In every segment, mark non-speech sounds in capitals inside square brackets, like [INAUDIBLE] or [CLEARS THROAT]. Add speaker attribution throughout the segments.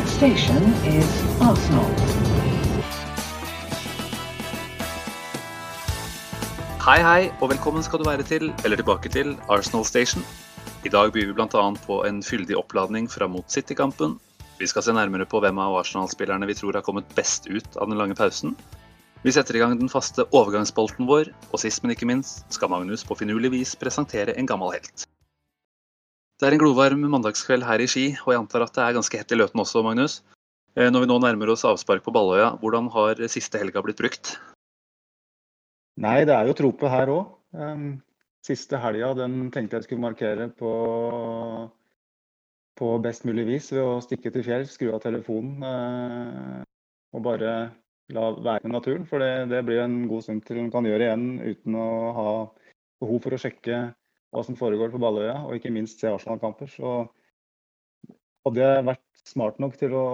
Speaker 1: Next station is Arsenal.
Speaker 2: Hei, hei, og velkommen skal du være til, eller tilbake til, Arsenal Station. I dag byr vi bl.a. på en fyldig oppladning fram mot City-kampen. Vi skal se nærmere på hvem av Arsenal-spillerne vi tror har kommet best ut av den lange pausen. Vi setter i gang den faste overgangsbolten vår, og sist, men ikke minst skal Magnus på finurlig vis presentere en gammel helt. Det er en glovarm mandagskveld her i Ski, og jeg antar at det er ganske hett i Løten også, Magnus. Eh, Når vi nå nærmer oss avspark på Balløya, hvordan har siste helga blitt brukt?
Speaker 3: Nei, det er jo trope her òg. Siste helga den tenkte jeg skulle markere på, på best mulig vis ved å stikke til fjell, skru av telefonen eh, og bare la være med naturen. For det, det blir en god stund til hun kan gjøre igjen uten å ha behov for å sjekke hva som foregår på Balløya, og ikke minst se Arsenal-kamper. Så hadde jeg vært smart nok til å,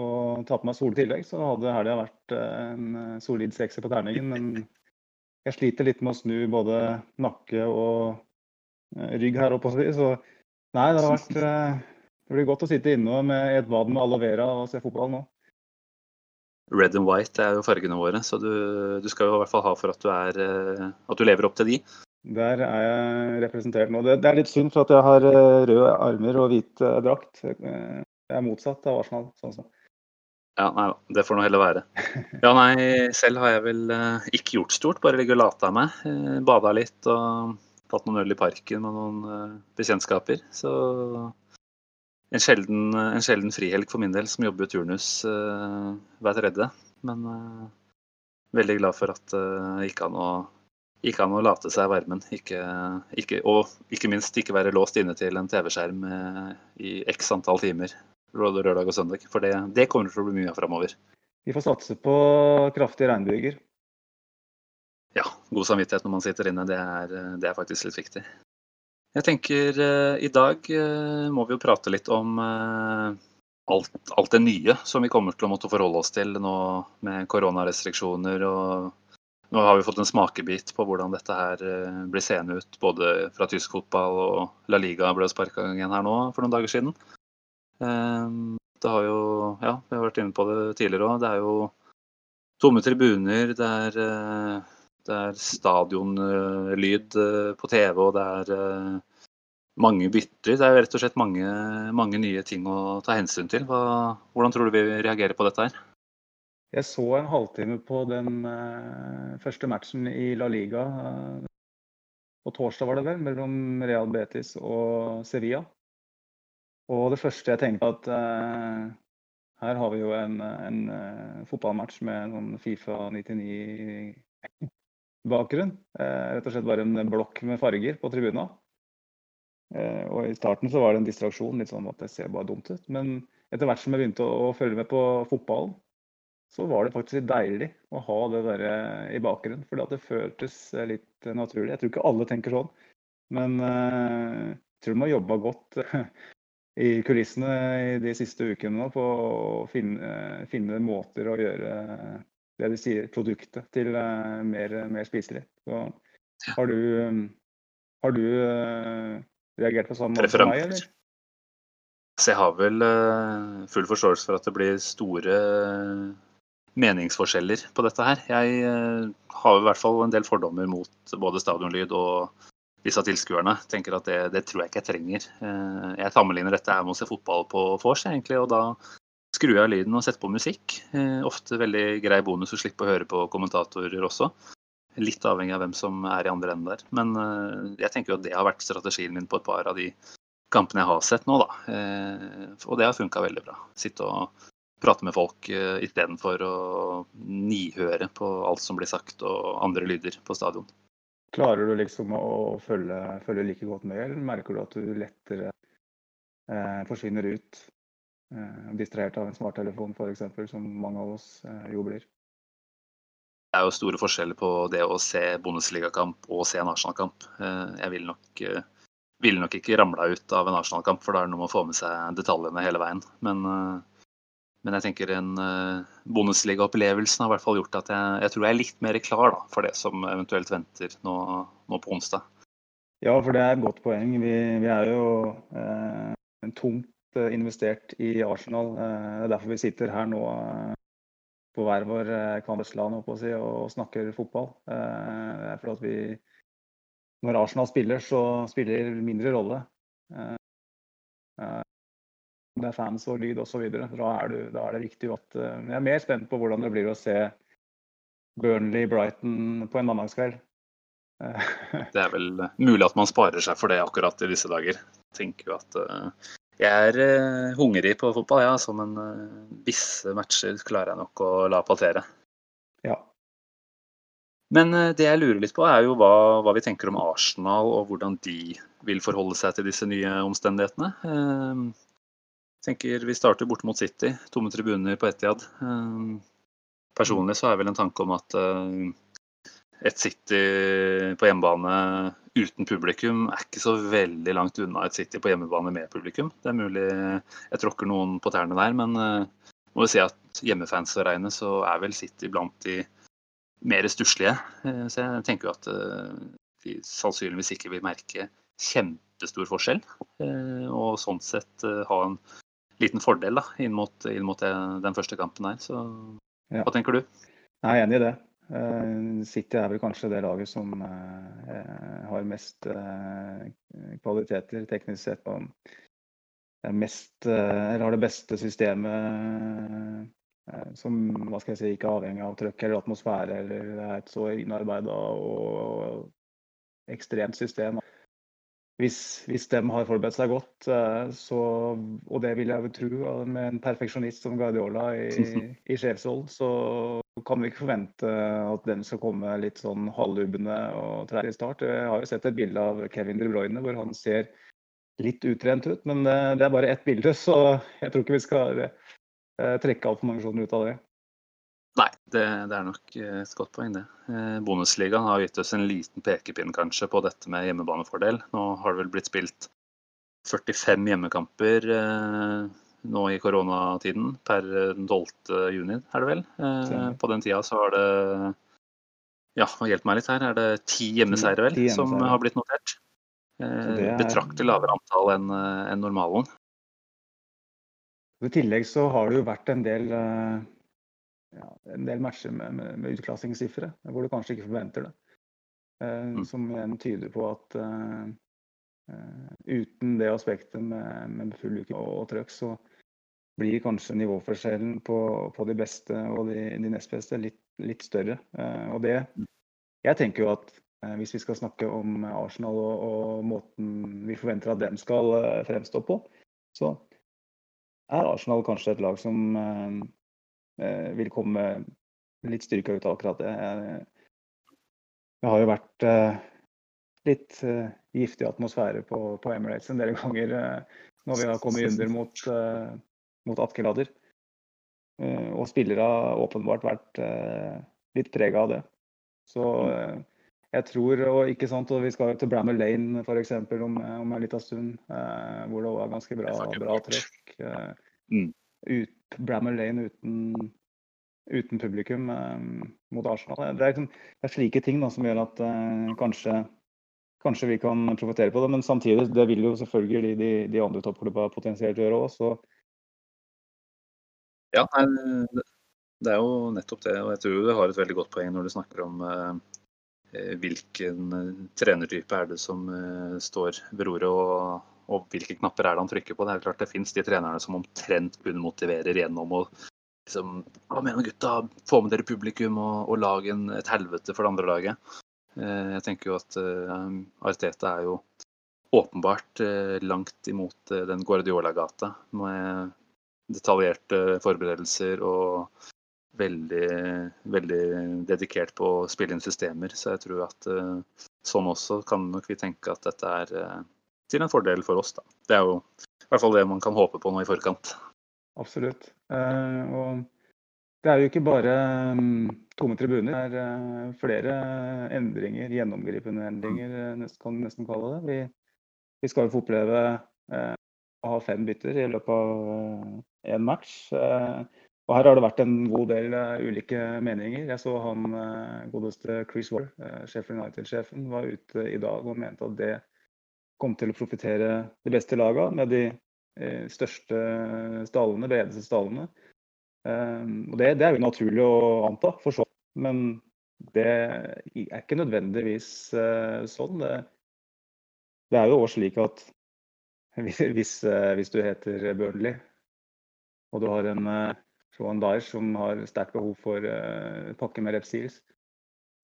Speaker 3: å ta på meg Sol i tillegg, så hadde helga vært eh, en solid sekser på terningen. Men jeg sliter litt med å snu både nakke og eh, rygg her oppe. Så nei, det har vært eh, Det blir godt å sitte inne med et bad med aloe vera og se fotball nå.
Speaker 2: Red and white er jo fargene våre, så du, du skal jo i hvert fall ha for at du, er, eh, at du lever opp til de.
Speaker 3: Der er jeg representert nå. Det, det er litt synd for at jeg har eh, røde armer og hvit eh, drakt. Eh, Jeg er motsatt av Arsenal. sånn som.
Speaker 2: Ja, nei da, det får nå heller være. [LAUGHS] Ja, nei, selv har jeg vel eh, ikke gjort stort, bare ligget og lata meg. Eh, Bada litt og tatt noen øl i parken med noen eh, bekjentskaper. Så en sjelden, en sjelden frihelg for min del, som jobber turnus eh, hver tredje. Men eh, veldig glad for at det gikk an å gikk an å late seg varmen. Ikke, ikke, og ikke minst ikke være låst inne til en TV-skjerm eh, i x antall timer både lørdag og søndag. For det, det kommer til å bli mye av framover.
Speaker 3: Vi får satse på kraftige regnbyger.
Speaker 2: Ja, god samvittighet når man sitter inne, det er, det er faktisk litt viktig. Jeg tenker eh, i dag eh, må vi jo prate litt om eh, alt, alt det nye som vi kommer til å måtte forholde oss til nå med koronarestriksjoner. og Nå har vi fått en smakebit på hvordan dette her eh, blir seende ut, både fra tysk fotball og La Liga ble sparka igjen her nå for noen dager siden. Eh, Det har jo, ja, vi har vært inne på det tidligere òg. Det er jo tomme tribuner, det er, eh, det er stadionlyd eh, på TV, og det er mange bytter. Det er rett og slett mange, mange nye ting å ta hensyn til. Hva, hvordan tror du vi reagerer på dette her?
Speaker 3: Jeg så en halvtime på den eh, første matchen i La Liga. eh, på torsdag var det vel, mellom Real Betis og Sevilla. Og det første jeg tenkte at uh, her har vi jo en, en uh, fotballmatch med en sånn Fifa 99-bakgrunn. Uh, rett og slett bare en blokk med farger på tribuna. Og i starten så var det en distraksjon, litt sånn at det ser bare dumt ut. Men etter hvert som jeg begynte å, å følge med på fotballen, så var det faktisk litt deilig å ha det der eh, i bakgrunnen. For det føltes eh, litt eh, naturlig. Jeg tror ikke alle tenker sånn. Men jeg tror de har jobba godt [LAUGHS] i kulissene i de siste ukene nå på å finne, finne måter å gjøre det de sier, produktet til mer, mer spiselig. Så har du, har du reagert på samme måte som meg, eller?
Speaker 2: Så jeg har vel full forståelse for at det blir store meningsforskjeller på dette her. Jeg eh, har i hvert fall en del fordommer mot både stadionlyd og disse tilskuerne. Tenker at det, det tror jeg ikke jeg trenger. Eh, Jeg sammenligner dette her med å se fotball på vors, egentlig, og da skrur jeg av lyden og setter på musikk. Eh, Ofte veldig grei bonus å slippe å høre på kommentatorer også. Litt avhengig av hvem som er i andre enden der. Men jeg tenker jo at det har vært strategien min på et par av de kampene jeg har sett nå, da. Og det har funka veldig bra. Sitte og prate med folk uh, istedenfor å nihøre på alt som blir sagt og andre lyder på stadion.
Speaker 3: Klarer du liksom å følge, følge like godt med, eller merker du at du lettere eh, forsvinner ut? Eh, distrahert av en smarttelefon f.eks., som mange av oss eh, jo blir.
Speaker 2: Det er jo store forskjeller på det å se Bundesliga-kamp og se en Arsenal-kamp. Eh, Jeg ville nok, eh, ville nok ikke ramla ut av en Arsenal-kamp, for da er det noe med å få med seg detaljene hele veien. Men, men jeg tenker en eh, Bundesliga-opplevelsen har i hvert fall gjort at jeg, jeg tror jeg er litt mer klar da, for det som eventuelt venter nå, nå på onsdag.
Speaker 3: Ja, for det er et godt poeng. Vi, vi er jo eh, tungt eh, investert i Arsenal. Eh, det er derfor vi sitter her nå på hver vår kvandesland si, og snakker fotball. Det er fordi at vi Når Arsenal spiller, så spiller det mindre rolle. Det er fans og lyd osv. Da, er da er det viktig at Jeg er mer spent på hvordan det blir å se Burnley-Brighton på en mandagskveld. [LAUGHS]
Speaker 2: det er vel mulig at man sparer seg for det akkurat i disse dager. Jeg tenker jo at uh, jeg er uh, hungrig på fotball, ja, altså, men uh, visse matcher klarer jeg nok å la passere.
Speaker 3: Ja.
Speaker 2: Men det jeg lurer litt på, er jo hva, hva, vi tenker om Arsenal, og hvordan de vil forholde seg til disse nye omstendighetene. Tenker Vi starter borte mot City, tomme tribuner på Etiad. Personlig så er vel en tanke om at et City på hjemmebane uten publikum er ikke så veldig langt unna et City på hjemmebane med publikum. Det er mulig jeg tråkker noen på tærne der, men uh, må jo si at hjemmefans å regne, så er vel City blant de mer stusslige. Uh, så jeg tenker jo at de sannsynligvis ikke vil merke kjempestor forskjell. og sånn sett ha en liten fordel da, inn mot, inn mot den første kampen her. Så hva tenker du?
Speaker 3: Jeg er enig i det. Eh, City er vel kanskje det laget som eh, har mest eh, kvaliteter teknisk sett. og mest, eller har det beste systemet som hva skal jeg si, ikke er avhengig av trøkk eller atmosfære. eller Det er et så innarbeida og ekstremt system hvis, hvis de har forberedt seg godt, eh, så, og det vil jeg vel tro med en perfeksjonist som Guardiola i, [LAUGHS] i sjefshold, så kan vi ikke forvente at den skal komme litt sånn halvlubne og treige i start. Jeg har jo sett et bilde av Kevin De Bruyne hvor han ser litt utrent ut, men eh, det er bare ett bilde, [LAUGHS] så jeg tror ikke vi skal eh, trekke altfor mange sånne ut av det.
Speaker 2: Nei, det, det, er nok eh, et godt poeng, det. Eh, Bonusligaen har gitt oss en liten pekepinn kanskje på dette med hjemmebanefordel. Nå har det vel blitt spilt 45 hjemmekamper eh, nå i koronatiden per 12. juni, er det vel. På den tida så har det Ja, hjelp meg litt her. Er det ti hjemmeseiere, vel, som har blitt notert? Er... Betraktelig lavere antall enn en normalen.
Speaker 3: I tillegg så har det jo vært en del ja, en del matcher med, med, med utklassingssifre, hvor du kanskje ikke forventer det. Eh, mm. Som igjen tyder på at uh, uten det aspektet med, med full uke og, og trøkk, så blir kanskje nivåforskjellen på, på de beste og de, de nest beste litt, litt større. Uh, og det. Jeg tenker jo at uh, hvis vi skal snakke om Arsenal og, og, måten vi forventer at dem skal fremstå på, så er Arsenal kanskje et lag som vil komme litt styrka ut av akkurat det. Det har jo vært eh, litt eh, giftig atmosfære på, på, Emirates en del ganger når vi har kommet under mot, mot Atkeladder. Og spillere har åpenbart vært litt prega av det. Så jeg tror, og ikke sant, og Vi skal til Brammer Lane f.eks. Om, om en liten stund, hvor det var ganske bra, bra trekk. Mm ut, Brammer Lane uten, uten publikum eh, mot Arsenal. Det er, liksom, det er, slike ting da, som gjør at eh, kanskje, kanskje, vi kan profitere på det. Men samtidig, det vil jo selvfølgelig de, de andre toppklubbene potensielt gjøre òg.
Speaker 2: Ja, det er jo nettopp det. Og jeg tror du har et veldig godt poeng når du snakker om eh, hvilken eh, trenertype er det som står ved roret. og og hvilke knapper er det han trykker på. Det er klart det finnes de trenerne som omtrent kun motiverer gjennom å liksom, Kom igjen, gutta, få med dere publikum og, og lag en, et helvete for det andre laget. Eh, jeg tenker jo at eh, Arteta er jo åpenbart eh, langt imot uh, den Guardiola-gata med detaljerte forberedelser og veldig, veldig dedikert på å spille inn systemer. Så jeg tror at sånn også kan nok vi tenke at dette er til en fordel for oss. Da. Det er jo i hvert fall det man kan håpe på nå i forkant.
Speaker 3: Absolutt. Eh, og det er jo ikke bare um, tomme tribuner. Det er uh, flere endringer, gjennomgripende endringer, eh, kan vi nesten kalle det. Vi, vi skal jo få oppleve uh, å ha fem bytter i løpet av én uh, match. og her har det vært en god del ulike meninger. Jeg så han godeste Chris Waller, Sheffield United-sjefen, var ute i dag og mente at det kom til å profitere de beste lagene med de eh, største stallene, bredeste stallene. Og det, det, er jo naturlig å anta, for så Men det er ikke nødvendigvis sånn. Det, det er jo også slik at hvis, hvis du heter Burnley, og du har en Johan Daesh som har sterkt behov for pakke med Repsils,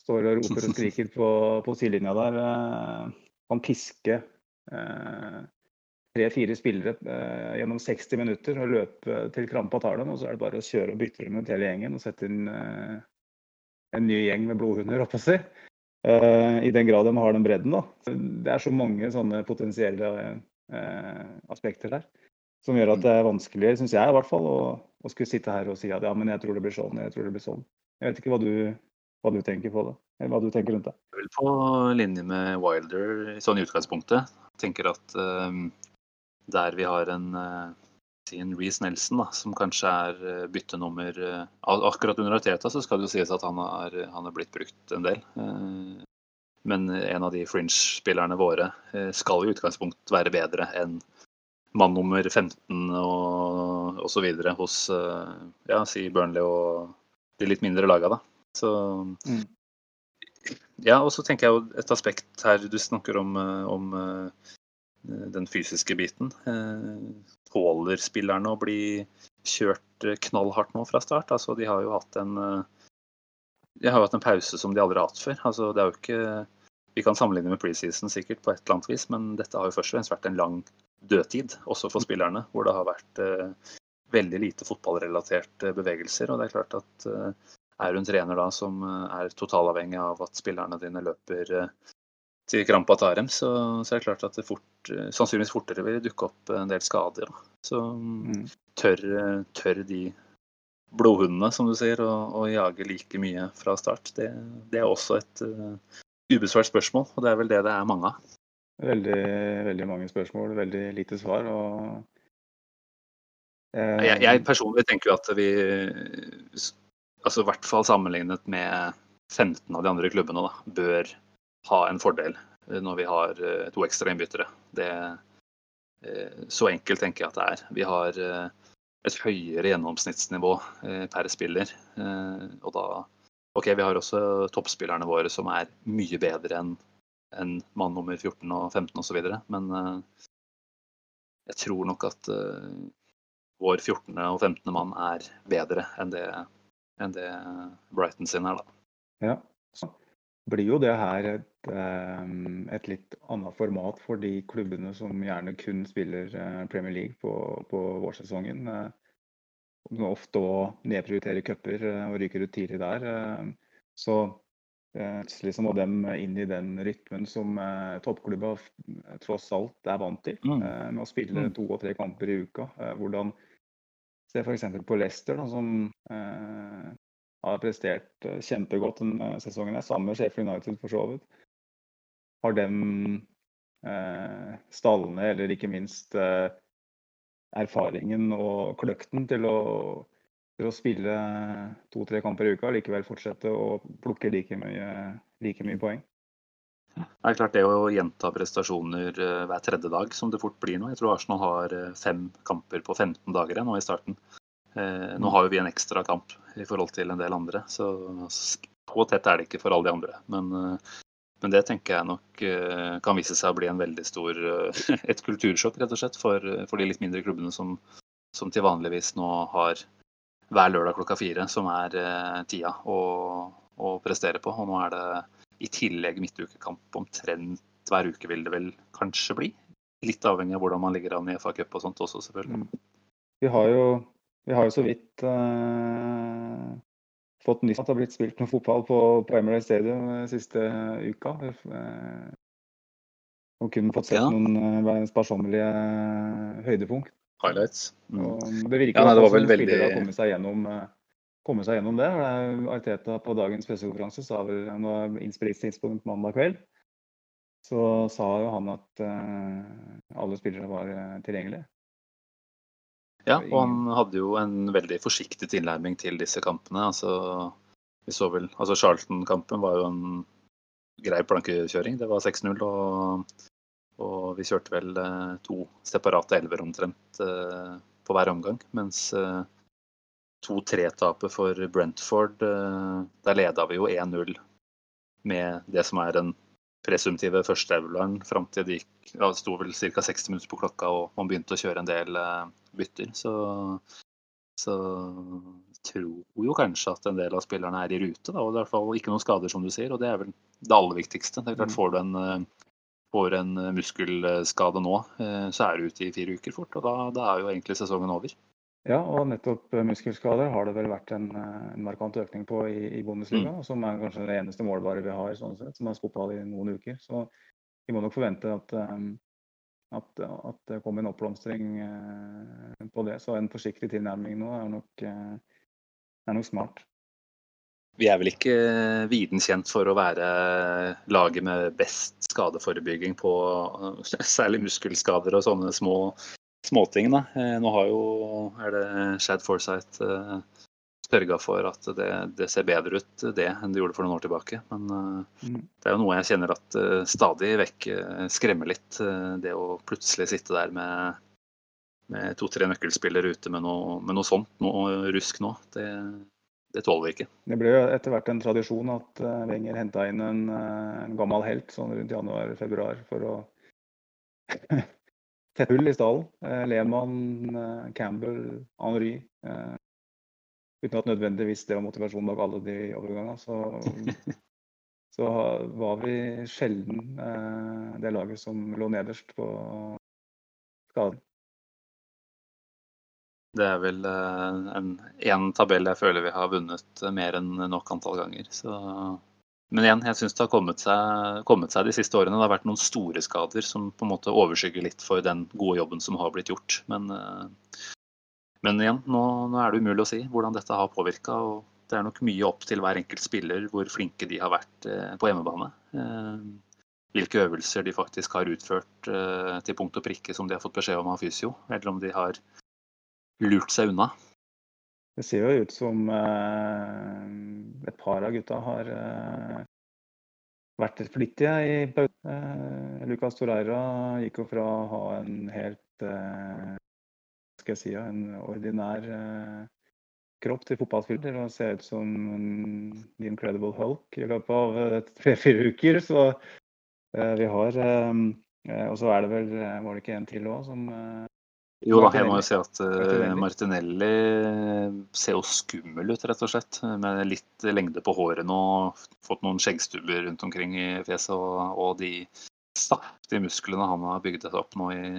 Speaker 3: står og roper og skriker på, på sidelinja der, kan piske tre-fire spillere eh, gjennom 60 minutter og løpe til krampa tar dem. Og så er det bare å kjøre og bytte rundt hele gjengen og sette inn eh, en ny gjeng med blodhunder, oppå seg. Eh, I den grad de har den bredden, da. Det er så mange sånne potensielle eh, aspekter der. Som gjør at det er vanskelig, syns jeg i hvert fall, å, å, skulle sitte her og si at ja, men jeg tror det blir sånn, jeg tror det blir sånn. Jeg vet ikke hva du, hva du tenker på det, eller hva du tenker rundt det.
Speaker 2: Jeg vil på linje med Wilder sånn i utgangspunktet. Jeg tenker at um, der vi har en, uh, en Reece Nelson, da, som kanskje er uh, byttenummer uh, Akkurat under Arteta så skal det jo sies at han har, han er blitt brukt en del. Men en av de fringe-spillerne våre skal i utgangspunkt være bedre enn mann nummer 15 og osv. hos ja, si Burnley og de litt mindre laga. Da. Så mm. Ja, og så tenker jeg jo et aspekt her du snakker om, om Eh, den fysiske biten. Eh, tåler spillerne å bli kjørt eh, knallhardt nå fra start? Altså, de har jo hatt en de har jo hatt en pause som de aldri har hatt før. Altså, det er jo ikke, vi kan sammenligne med preseason sikkert på et eller annet vis, men dette har jo først og fremst vært en lang dødtid, også for spillerne. Hvor det har vært eh, veldig lite fotballrelaterte bevegelser. Og det er klart at eh, er du en trener da som er totalavhengig av at spillerne dine løper eh, til krampa tar dem, så, så, er det klart at det fort, sannsynligvis fortere vil dukke opp en del skader. Da. Så mm. tør, tør, de blodhundene, som du sier, å, jage like mye fra start? Det, det er også et uh, ubesvart spørsmål, og det er vel det det er mange av.
Speaker 3: Veldig, veldig mange spørsmål, veldig lite svar. og
Speaker 2: eh, jeg, jeg, personlig tenker jo at vi, altså i hvert fall sammenlignet med 15 av de andre klubbene, da, bør ha en fordel eh, når vi har eh, to ekstra innbyttere. Det, eh, så enkelt tenker jeg at det er. Vi har et høyere gjennomsnittsnivå per spiller. Og da OK, vi har også toppspillerne våre som er mye bedre enn en mann nummer 14 og 15 osv. Men jeg tror nok at vår 14. og 15. mann er bedre enn det, enn det Brighton sin er, da.
Speaker 3: Ja, så blir jo det her et, ehm, et, litt annet format for de klubbene som gjerne kun spiller eh, Premier League på, på vårsesongen. Eh, ofte å nedprioriterer cuper eh, og ryker ut tidlig der. Så plutselig så må de inn i den rytmen som toppklubba tross alt er vant til. Mm. Med å spille mm. to og tre kamper i uka. Hvordan Se f.eks. på Leicester, da, som har prestert eh, kjempegodt denne sesongen. sesongen. Samme med Sheffield United, for så vidt. Har dem eh, stallene, eller ikke minst eh, erfaringen og kløkten til å, til å spille to-tre kamper i uka, likevel fortsette å plukke like mye, like mye poeng?
Speaker 2: Det er klart det å gjenta prestasjoner eh, hver tredje dag, som det fort blir nå. Jeg tror Arsenal har fem kamper på 15 dager nå i starten. Eh, nå har jo vi en ekstra kamp i forhold til en del andre, så så tett er det ikke for alle de andre. Men, eh, men det tenker jeg nok eh, kan vise seg å bli en veldig stor [LAUGHS] et kultursjokk, rett og slett, for, for de litt mindre klubbene som, som, til vanligvis nå har hver lørdag klokka fire, som er tida å, å prestere på. Og nå er det i tillegg midtukekamp omtrent hver uke, vil det vel kanskje bli. Litt avhengig av hvordan man ligger an i FA Cup og sånt også, selvfølgelig. Mm.
Speaker 3: Vi har jo vi har jo så vidt eh, fått nyss at det har blitt spilt noe fotball på, på Emirates Stadium uh, siste uka. Uh, og kun fått sett ja. noen sparsommelige høydepunkt.
Speaker 2: Highlights.
Speaker 3: Mm. det virker ja, nei, det var vel veldig... har kommet seg gjennom, kommet seg gjennom det. Arteta på dagens pressekonferanse sa vel når tidspunkt mandag kveld, så sa jo han at alle spillere var tilgjengelige.
Speaker 2: Ja, og han hadde jo en veldig forsiktig tilnærming til disse kampene. Altså, vi så vel, altså Charlton-kampen var jo en grei plankekjøring. Det var 6-0. og Og vi kjørte vel eh, to separate elver omtrent eh, på hver omgang. Mens 2-3-tapet for Brentford, der leda vi jo 1-0 med det som er den presumptive førsteelveren fram til det gikk ja, det sto vel ca. 60 minutter på klokka og man begynte å kjøre en del bytter. Så, så tror jo kanskje at en del av spillerne er i rute. Da, og det er i hvert fall ikke noen skader, som du sier. Og det er vel det aller viktigste. Det er klart, mm. Får du en får en eh, muskelskade nå, eh, så er du ute i fire uker fort. Og da, da, er jo egentlig sesongen over.
Speaker 3: Ja, og nettopp eh, muskelskader har det vel vært en, en markant økning på i, i Bundesliga. Mm. Som er kanskje det eneste målbare vi har sånn sett, som har fotball i noen uker. Så vi må nok forvente at, at, at det kommer en oppblomstring på det. Så en forsiktig tilnærming nå er nok, er nok smart.
Speaker 2: Vi er vel ikke viden kjent for å være laget med best skadeforebygging på særlig muskelskader og sånne små småting. Da. Eh, nå har jo, er det Shad Forsight eh, sørga for at det, det, ser bedre ut det enn det gjorde for noen år tilbake. Men eh, mm. det er jo noe jeg kjenner at stadig vekk skremmer litt. Det å plutselig sitte der med, med to-tre nøkkelspillere ute med noe, med noe sånt, noe rusk nå. Det, det tåler vi ikke.
Speaker 3: Det ble jo etter hvert en tradisjon at Wenger henta inn en, en, gammel helt sånn rundt januar-februar for å [LAUGHS] tette hull i stallen. Uh, Lehmann, Campbell, Henry. uten at nødvendigvis det var motivasjonen bak alle de overgangene. Så, [LAUGHS] så var vi sjelden det laget som lå nederst på skaden.
Speaker 2: Det er vel én en, en, tabell jeg føler vi har vunnet mer enn nok antall ganger. Så. Men igjen, jeg syns det har kommet seg, kommet seg, de siste årene. Det har vært noen store skader som på en måte overskygger litt for den gode jobben som har blitt gjort. Men, eh, men igjen, nå, nå, er det umulig å si hvordan dette har påvirka. Det er nok mye opp til hver enkelt spiller hvor flinke de har vært eh, på hjemmebane. Hvilke øvelser de faktisk har utført til punkt og prikke som de har fått beskjed om av fysio, eller om de har lurt seg unna?
Speaker 3: Det ser jo ut som eh, et par av gutta har eh, vært flittige i pausen. Eh, Lucas Torreira gikk jo fra å ha en helt eh, skal jeg si, en ordinær eh, kropp til fotballspiller og ser se ut som The Incredible Hulk i løpet av eh, tre-fire uker. Så vi har Og så er det vel Var det ikke en til òg som
Speaker 2: jo da, jeg må jo si at uh, Martinelli ser jo skummel ut, rett og slett. Med litt lengde på håret nå, fått noen skjeggstubber rundt omkring i fjeset. Og, og de saftige musklene han har bygd opp nå i,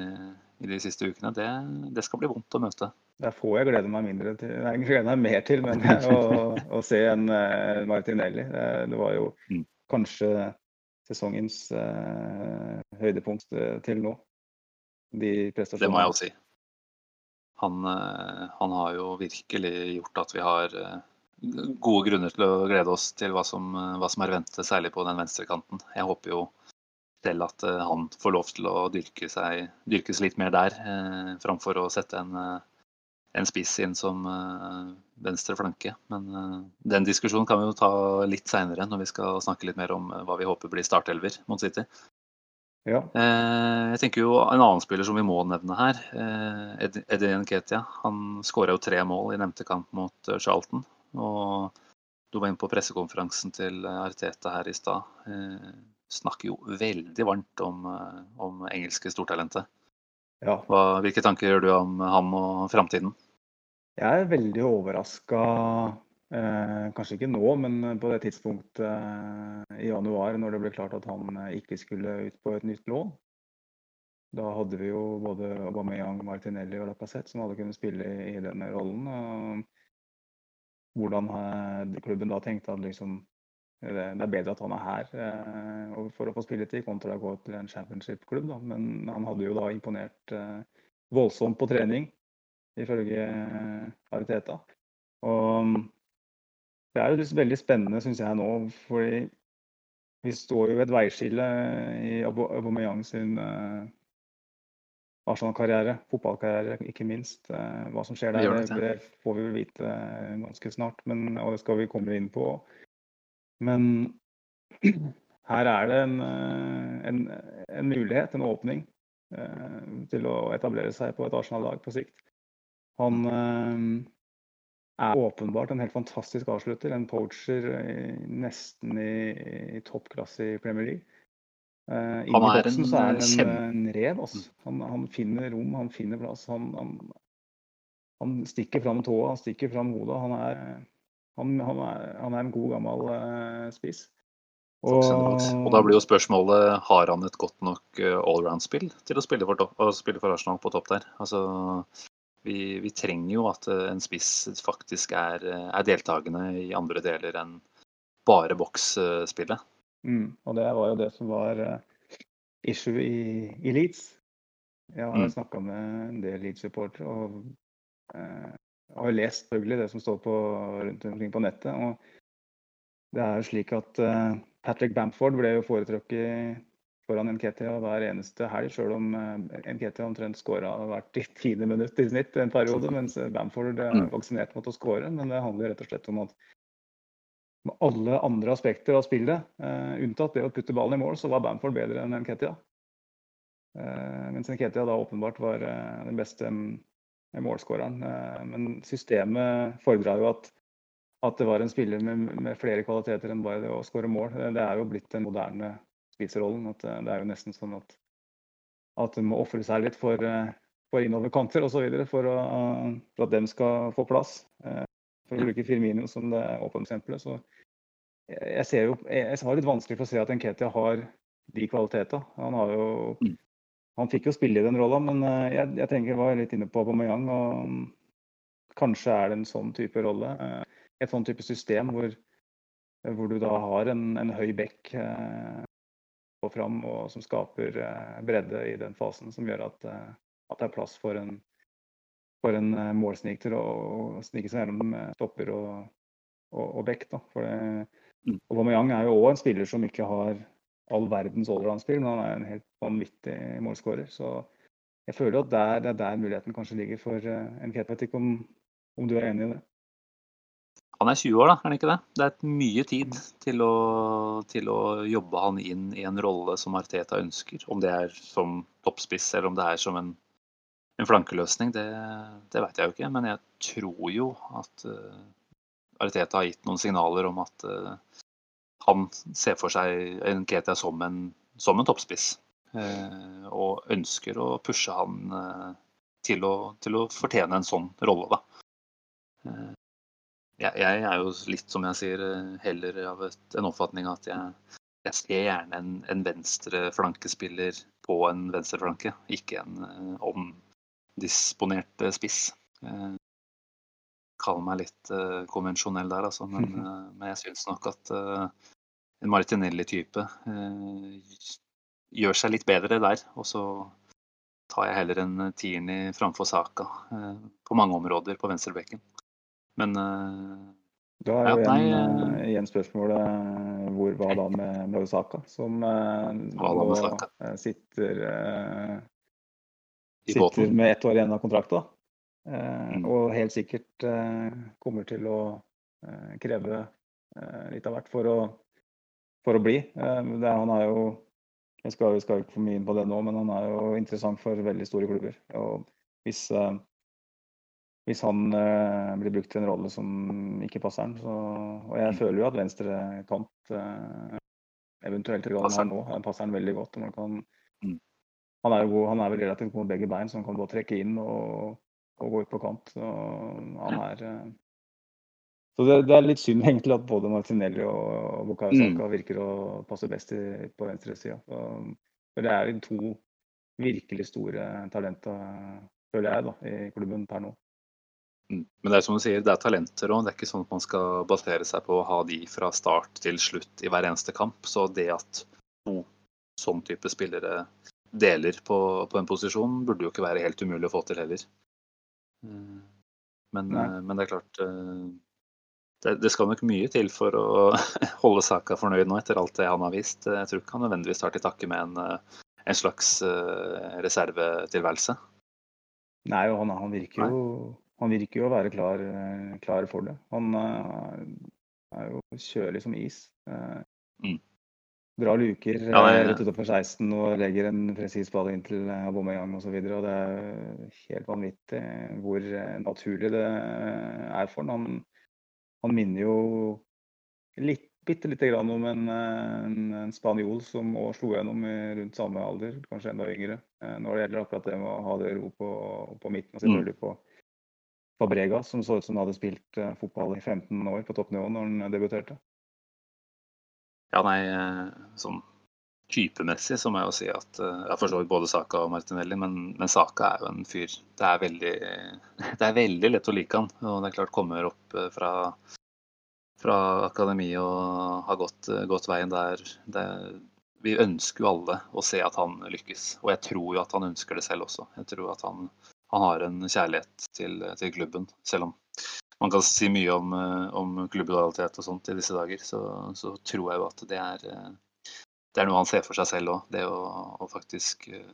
Speaker 2: i de siste ukene, det, det, skal bli vondt å møte.
Speaker 3: Det er få jeg gleder meg mindre til, jeg gleder meg mer til men [LAUGHS] å, å se en uh, Martinelli. Det, var jo mm. kanskje sesongens uh, høydepunkt til nå.
Speaker 2: De det må jeg også si han, eh, han, har jo virkelig gjort at vi har eh, gode grunner til å glede oss til hva som, eh, hva som er ventet, særlig på den venstrekanten. Jeg håper jo selv at han får lov til å dyrke seg, dyrkes litt mer der, eh, framfor å sette en, en spiss inn som eh, venstre flanke. Men eh, den diskusjonen kan vi jo ta litt seinere, når vi skal snakke litt mer om hva vi håper blir startelver mot City.
Speaker 3: Ja.
Speaker 2: Eh, jeg tenker jo En annen spiller som vi må nevne her, eh, Eddie Nketia. Han skåra jo tre mål i nevnte kamp mot eh, Charlton. Og du var inne på pressekonferansen til Arteta her i stad. Snakker jo veldig varmt om, om engelske stortalentet.
Speaker 3: Ja.
Speaker 2: Hvilke tanker gjør du om ham og framtiden?
Speaker 3: Jeg er veldig overraska Eh, kanskje ikke nå, men på det tidspunktet eh, i januar når det ble klart at han eh, ikke skulle ut på et nytt lån. Da hadde vi jo både Aubameyang, Martinelli og Lacassette som hadde kunnet spille i, denne rollen. Og hvordan eh, klubben da tenkte at liksom, det, er bedre at han er her eh, for å få spilletid, kontra å gå til en championship-klubb. Men han hadde jo da imponert eh, voldsomt på trening, ifølge Ariteta. Og det er jo veldig spennende, syns jeg nå. fordi vi står jo ved et veiskille i Aubameyang sin uh, Arsenal-karriere, fotballkarriere ikke minst. Uh, hva som skjer der, det, det, får vi vel vite uh, ganske snart, men, og det skal vi komme inn på. Men [CLEARS THROAT] her er det en, en, en mulighet, en åpning, til å etablere seg på et Arsenal-lag på sikt. Han er åpenbart en helt fantastisk avslutter. En poacher nesten i, i toppklasse i Premier League. Uh, I boksen så er han en, en rev. Altså. Han, han, finner rom, han finner plass. Han, han, han stikker fram tåa, han stikker fram hodet. Han er, han, er, er en god, gammel uh, spiss.
Speaker 2: Og, og, da blir jo spørsmålet har han et godt nok allround-spill til å spille for, å spille for Arsenal på topp der. Altså, vi, vi, trenger jo at en spiss faktisk er, er deltakende i andre deler enn bare boksspillet.
Speaker 3: Mm, og det var jo det som var uh, issue i, i, Leeds. Jeg har mm. snakka med en del Leeds-supportere og eh, har lest selvfølgelig det som står på, rundt omkring på nettet. og det er jo slik at eh, Patrick Bamford ble jo foretrukket foran NKT hver eneste helg, sjøl om uh, Nketia omtrent skåra hvert tiende minutt i snitt en periode, mens Bamford vaksinerte mm. mot å skåre. Men det handler rett og slett om at med alle andre aspekter av spillet, uh, unntatt det å putte ballen i mål, så var Bamford bedre enn Nketia. Uh, mens Nketia da åpenbart var uh, den beste målskåreren. men systemet fordra jo at, at, det var en spiller med, med, flere kvaliteter enn bare det å skåre mål. Det er jo blitt den moderne spisserollen. at Det er jo nesten sånn at, at du må ofre seg litt for, for innoverkanter osv. For, å, for at dem skal få plass. For å bruke Firmino som det åpne eksempelet, så jeg ser jo Jeg har litt vanskelig for å se at Nketia har de kvalitetene. Han har jo mm. Han fikk jo spille i den rolla, men eh, jeg, jeg tenker jeg var litt inne på Aubameyang. Og kanskje er det en sånn type rolle. Eh, et sånn type system hvor, hvor du da har en, en høy bekk eh, fram, og som skaper eh, bredde i den fasen, som gjør at, eh, at det er plass for en, for en målsnik til å snike seg gjennom stopper og, og, og bekk. Mm. Aubameyang er jo òg en spiller som ikke har all verdens allround-spill, men han er en helt vanvittig målskårer. Så jeg føler at der, det er der muligheten kanskje ligger for en Ket. Vet ikke om, om, du er enig i det?
Speaker 2: Han er 20 år, da, er han ikke det? Det er mye tid til å, til å jobbe han inn i en rolle som Arteta ønsker. Om det er som toppspiss eller om det er som en en flankeløsning, det, det vet jeg jo ikke. Men jeg tror jo at uh, Arteta har gitt noen signaler om at uh, han ser for seg Nketia som en, som en toppspiss. Uh, og ønsker å pushe han til, å, til, å, fortjene en sånn rolle, da. Jeg, jeg, er jo litt, som jeg sier, heller av et, en oppfatning at jeg, jeg ser gjerne en, en venstre flankespiller på en venstre flanke, ikke en omdisponert spiss. Uh, kaller meg litt uh, konvensjonell der, altså. Men, uh, [LAUGHS] men jeg syns nok at en Martinelli-type gjør seg litt bedre der. Og så tar jeg heller en Tierney framfor Saka på mange områder på venstrebekken. Men
Speaker 3: da er jo ja, igjen, igjen, spørsmålet hvor hva da med, med Osaka, som uh, sitter sitter med ett år igjen av kontrakta. Eh, mm. Og helt sikkert eh, kommer til å eh, kreve litt av hvert for å, for å bli. Det, han er jo Jeg skal, skal ikke for mye inn på det nå, men han er jo interessant for veldig store klubber. Og hvis, hvis han blir brukt til en rolle som ikke passer han, så Og jeg mm. føler jo at venstre kant eventuelt i han her nå, passer han veldig godt. man kan mm han er, jo, han er vel relativt god med begge bein, så han kan både trekke inn og, og gå ut på kant. Så han er eh, så det, det, er litt synd [LAUGHS] egentlig at både Martinelli og Bukayo Saka mm. virker å passe best i, på venstresida. For det er de to virkelig store talenter, føler jeg, da, i klubben per nå.
Speaker 2: Mm. Men det er som du sier, det er talenter òg. Det er ikke sånn at man skal basere seg på å ha de fra start til slutt i hver eneste kamp. Så det at to sånn type spillere deler på, på, en posisjon burde jo ikke være helt umulig å få til heller. Men, eh, men det er klart eh, det, det, skal nok mye til for å [LAUGHS] holde Saka fornøyd nå etter alt det han har vist. Jeg tror ikke han nødvendigvis tar til takke med en, eh, en slags reservetilværelse.
Speaker 3: Nei, han, han, virker jo, han virker jo å være klar, klar for det. Han er jo kjølig som is. Mm. drar luker
Speaker 2: Ja, nei,
Speaker 3: eh, rett utenfor 16 og legger en presis ball inn til eh, Aubameyang osv. Det er helt vanvittig hvor eh, naturlig det er for han. Han, han minner jo litt, bitte lite grann om en, en, en spanjol som òg slo gjennom i rundt samme alder, kanskje enda yngre. Når det gjelder akkurat det med å ha det ro på, på midten, og
Speaker 2: Mm.
Speaker 3: selvfølgelig på Fabrega, som så ut som han hadde spilt eh, fotball i 15 år på toppnivå når han debuterte.
Speaker 2: Ja, nei, eh, sånn typemessig så må jeg jo si at eh, Jeg forstår både Saka og Martinelli, men, men Saka er jo en fyr Det er veldig, [LAUGHS] det er veldig lett å like han. Og det er klart kommer opp eh, fra, fra akademi og har gått, eh, gått veien der. Det, vi ønsker jo alle å se at han lykkes, og jeg tror jo at han ønsker det selv også. Jeg tror at han, han har en kjærlighet til, til klubben, selv om man kan si mye om, eh, om klubblojalitet og sånt i disse dager, så, så tror jeg jo at det er, eh, det er noe han ser for seg selv òg. Det å, å faktisk eh,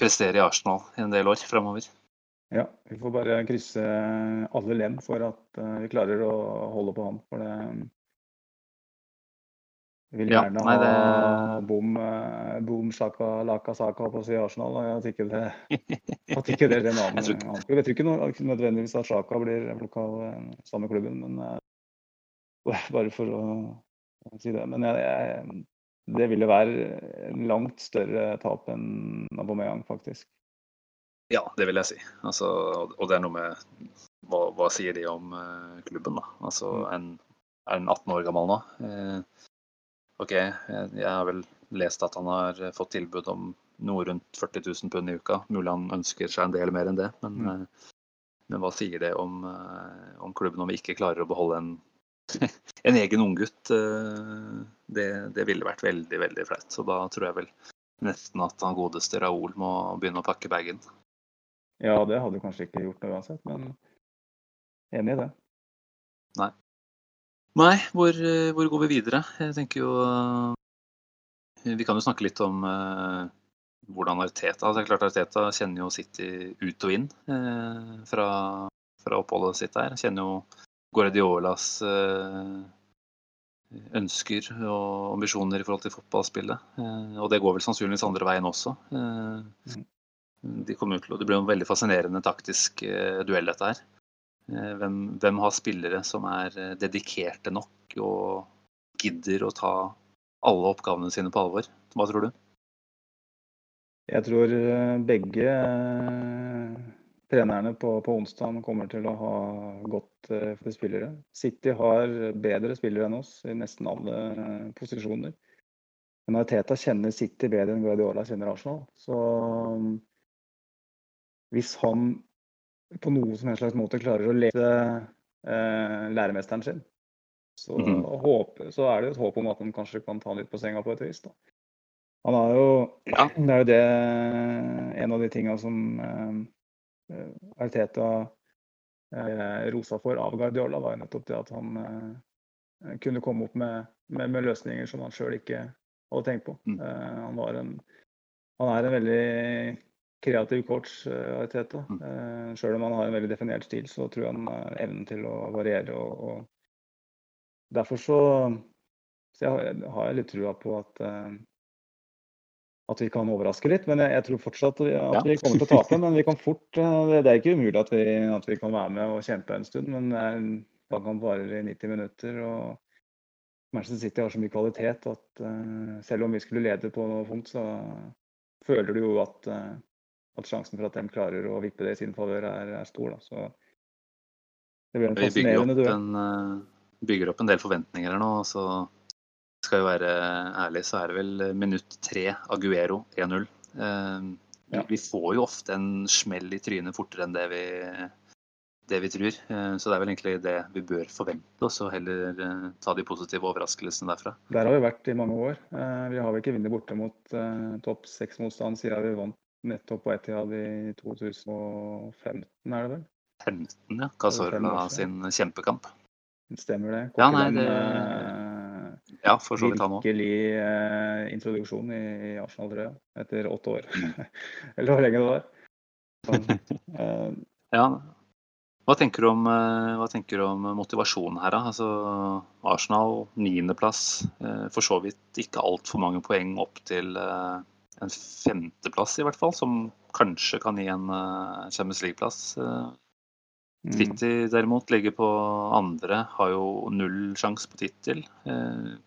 Speaker 2: prestere i Arsenal i en del år framover.
Speaker 3: Ja, vi får bare krysse alle lem for at vi klarer å holde på han. For det Vi vil
Speaker 2: Ja,
Speaker 3: gjerne
Speaker 2: nei, det-
Speaker 3: ha bom, eh, bom shaka, laka saka på å si Arsenal. og At ikke det, [LAUGHS] at ikke det er en annen
Speaker 2: Jeg tror-.
Speaker 3: Jeg tror ikke noe, nødvendigvis at Sjaka blir lokal eh, samme klubben, men eh, [LAUGHS] bare for å si det. Men jeg, jeg, det ville være en langt større tap enn Aubameyang, faktisk.
Speaker 2: Ja, det vil jeg si. Altså, og det er noe med hva, hva sier de om klubben, da? Altså, en, er den 18 år gammel nå? Eh, OK, jeg, har vel lest at han har fått tilbud om noe rundt 40 000 pund i uka. Mulig han ønsker seg en del mer enn det, men,
Speaker 3: Mm.
Speaker 2: eh, men hva sier det om, eh, om klubben om vi ikke klarer å beholde en, [LAUGHS] en egen unggutt? Eh, det, det ville vært veldig, veldig flaut. Så da tror jeg vel nesten at han godeste Raoul må begynne å pakke bagen.
Speaker 3: Ja, det hadde du kanskje ikke gjort noe uansett, men enig i det.
Speaker 2: Nei, hvor, eh, hvor går vi videre? Jeg tenker jo eh, Vi kan jo snakke litt om eh, hvordan Arteta altså, det er klart Arteta kjenner jo City ut og inn eh, fra, fra oppholdet sitt der. Kjenner jo Guardiolas eh, ønsker og ambisjoner i forhold til fotballspillet. Eh, og det går vel sannsynligvis andre veien også. Eh, de kommer til det blir jo en veldig fascinerende taktisk duell, dette her. Eh, Hvem, hvem har spillere som er eh, dedikerte nok og gidder å ta alle oppgavene sine på alvor? Hva tror du?
Speaker 3: Jeg tror eh, begge trenerne på, på onsdag kommer til å ha godt for spillere. City har bedre spillere enn oss i nesten alle posisjoner. Men Arteta kjenner City bedre enn Guardiola kjenner Arsenal. Så mm, hvis han på noe som helst slags måte klarer å lese eh, læremesteren sin, så,
Speaker 2: Mhm.
Speaker 3: håper, så er det jo et håp om at han kanskje kan ta han litt på senga på et vis. da. Han har jo
Speaker 2: Ja. [CLEARS THROAT]
Speaker 3: Det er jo det en av de tinga som eh, eh, Arteta eh, rosa for av Guardiola, var jo nettopp det at han eh, kunne komme opp med, med, med løsninger som han sjøl ikke hadde tenkt på.
Speaker 2: Mm.
Speaker 3: Eh, han, var en, han er en veldig kreativ coach, Arteta.
Speaker 2: Mm.
Speaker 3: Eh, sjøl om han har en veldig definert stil, så tror jeg han har evnen til å variere. og, og Derfor så, så jeg har, har jeg litt trua på at eh, at vi kan overraske litt. Men jeg, jeg tror fortsatt at vi, at vi kommer til å tape. Men vi kan fort eh, Det, er ikke umulig at vi, at vi kan være med og kjempe en stund. Men kamp varer i 90 minutter. og Manchester City har så mye kvalitet at selv om vi skulle lede på noe punkt, så føler du jo at, at sjansen for at de klarer å vippe det i sin favør, er, er stor. Da. Så det blir en
Speaker 2: Vi
Speaker 3: fascinerende duell.
Speaker 2: en, eh, bygger opp en del forventninger her nå. Så skal vi være ærlig, så er det vel minutt tre Aguero 1-0. Eh,
Speaker 3: Ja.
Speaker 2: Vi får jo ofte en smell i trynet fortere enn det vi, det vi tror. Eh, Så det er vel egentlig det vi bør forvente oss, og heller eh, ta de positive overraskelsene derfra.
Speaker 3: Der har vi vært i mange år. Eh, Vi har vel ikke vunnet borte mot eh, topp seks-motstand siden vi vant nettopp på Etihad i 2015, er det vel?
Speaker 2: 15, ja.
Speaker 3: siden.
Speaker 2: sin kjempekamp.
Speaker 3: Stemmer det?
Speaker 2: Ja, nei, det- Ja, for så vidt han òg.
Speaker 3: virkelig eh, introduksjon i, i Arsenal, tror jeg, etter åtte år. [LAUGHS] Eller hvor lenge det var. Så, [LAUGHS] eh,
Speaker 2: Ja. Hva tenker, du om, eh, hva tenker du om motivasjonen her, da? Altså, Arsenal niendeplass. Eh, for så vidt ikke altfor mange poeng opp til eh, en femteplass, i hvert fall. Som kanskje kan gi en Champions League-plass.
Speaker 3: Mm.
Speaker 2: City derimot ligger på andre, har jo null sjanse på tittel.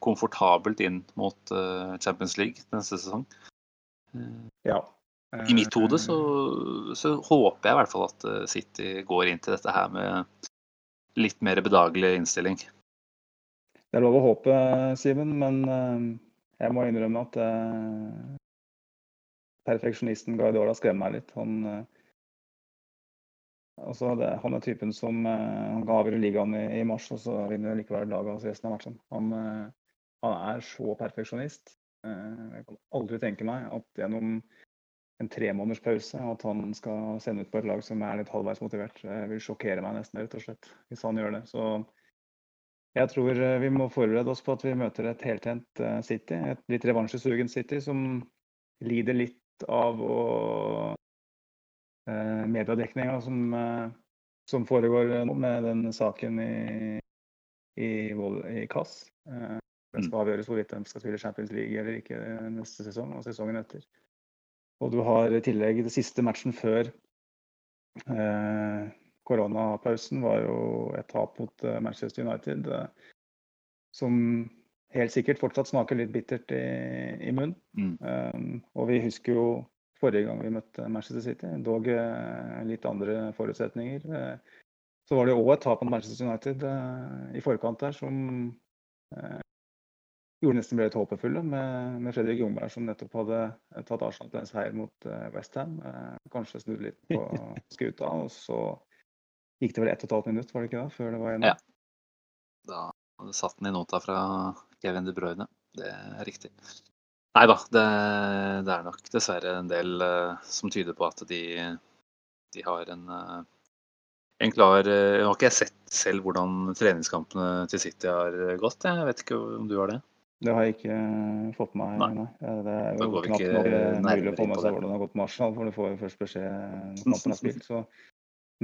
Speaker 2: Komfortabelt inn mot Champions League neste sesong.
Speaker 3: Ja.
Speaker 2: I mitt hode så, så, håper jeg i hvert fall at eh, City går inn til dette her med litt mer bedagelig innstilling.
Speaker 3: Det er lov å håpe, Simen, men eh, jeg må innrømme at uh, perfeksjonisten Guardiola skremmer meg litt. Han, også, det, han er typen som han kan avgjøre ligaen i, i, mars, og så vinner likevel laget altså resten av matchen. Han, han er så perfeksjonist. jeg kan aldri tenke meg at gjennom en tremåneders pause, at han skal sende ut på et lag som er litt halvveis motivert. Det vil sjokkere meg nesten, rett og slett, hvis han gjør det. Så jeg tror eh, vi må forberede oss på at vi møter et heltent eh, City. Et litt revansjesugent City som lider litt av å eh, mediedekninga som, eh, som, foregår nå med den saken i, i, i Kass. Eh, det skal mm. avgjøres hvorvidt de skal spille Champions League eller ikke neste sesong og sesongen etter. Og du har i tillegg det siste matchen før eh, koronapausen var jo et tap mot eh, Manchester United. Eh, som helt sikkert fortsatt smaker litt bittert i, i munnen. Mm. Um, og vi husker jo forrige gang vi møtte Manchester City, dog uh, litt andre forutsetninger. Uh, så var det òg et tap mot Manchester United uh, i forkant der som gjorde nesten ble litt håpefulle med, med Fredrik Jungberg, som nettopp hadde tatt Arsenal til en seier mot Westham. Kanskje snudd litt på [LAUGHS] skuta, og så gikk det vel ett og et halvt minutt, var det ikke da, før det var igjen?
Speaker 2: Ja. Da satt den i nota fra Kevin De Bruyne. Det er riktig. Nei da, det, det, er nok dessverre en del uh, som tyder på at de, de har en uh, en klar Nå har ikke jeg sett selv hvordan treningskampene til City har gått. Jeg vet ikke om du har det?
Speaker 3: Det har jeg ikke fått med meg. Nei. Det er jo knapt nok mulig å få med seg hvordan det har gått med Arsenal, for du får jo først beskjed når kampen er spilt. Så.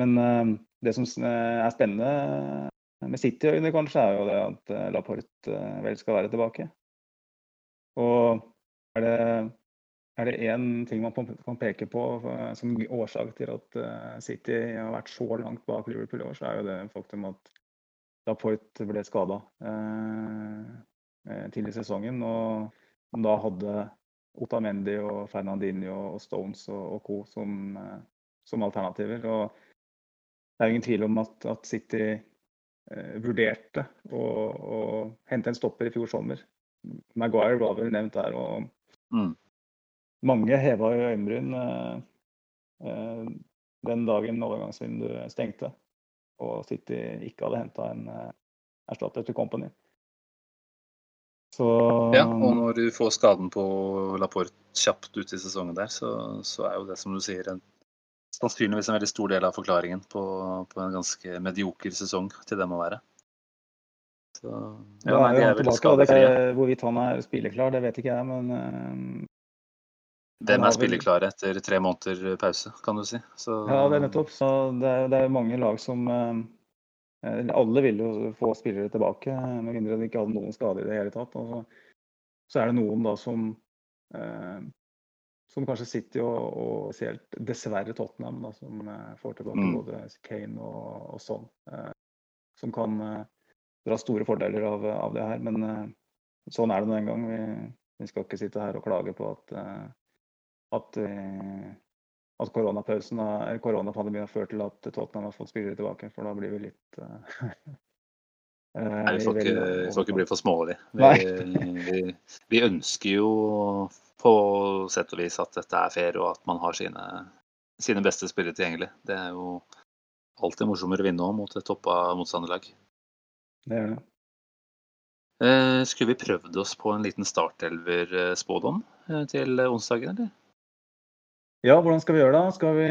Speaker 3: Men uh, det som er spennende med City-øyne, kanskje, er jo det at Laporte vel skal være tilbake. Og er det, er det én ting man kan peke på som årsak til at City har vært så langt bak Liverpool i år, så er jo det faktum at Laporte ble skada. Eh, tidlig i sesongen. Og da hadde Otamendi og Fernandinho og Stones og, og co. Som, eh, som, alternativer. Og det er ingen tvil om at, at City eh, vurderte å, å, hente en stopper i fjor sommer. Maguire var vel nevnt der. og mm. Mange heva i øyenbryn eh, eh, den dagen overgangsvinduet stengte og City ikke hadde henta en eh, erstatter til Company.
Speaker 2: Så, ja, og når du får skaden på Laporte kjapt ut i sesongen der, så, så er jo det som du sier en, sannsynligvis en veldig stor del av forklaringen på, på en ganske medioker sesong til dem å være.
Speaker 3: Så, ja, nei, de er vel skadefrie. Hvorvidt han er spilleklar, det vet ikke jeg, men uh,
Speaker 2: Hvem er spilleklare etter tre måneder pause, kan du si. Så,
Speaker 3: ja, det er nettopp. Så det er, det er mange lag som uh, alle vil jo få spillere tilbake, med mindre de ikke hadde noen skade i det hele tatt. Og så er det noen da som, eh, som kanskje sitter og, og spesielt dessverre Tottenham, da, som eh, får tilbake mm. både Kane og, og sånn. Eh, som kan eh, dra store fordeler av, av, det her. Men eh, sånn er det nå en gang. Vi, vi, skal ikke sitte her og klage på at, at at koronapausen eller koronapandemien har ført til at Tottenham har fått spillere tilbake. For da blir vi litt [LAUGHS]
Speaker 2: Nei, vi får ikke, vi får ikke bli for smålige. Vi, [LAUGHS] vi, vi, ønsker jo på sett og vis at dette er fair, og at man har sine, sine beste spillere tilgjengelig. Det er jo alltid morsommere å vinne òg mot et toppa motstanderlag.
Speaker 3: Det er det.
Speaker 2: Eh, skulle vi prøvd oss på en liten startelver-spådom eh, til onsdagen, eller?
Speaker 3: Ja, hvordan skal vi gjøre det? Skal vi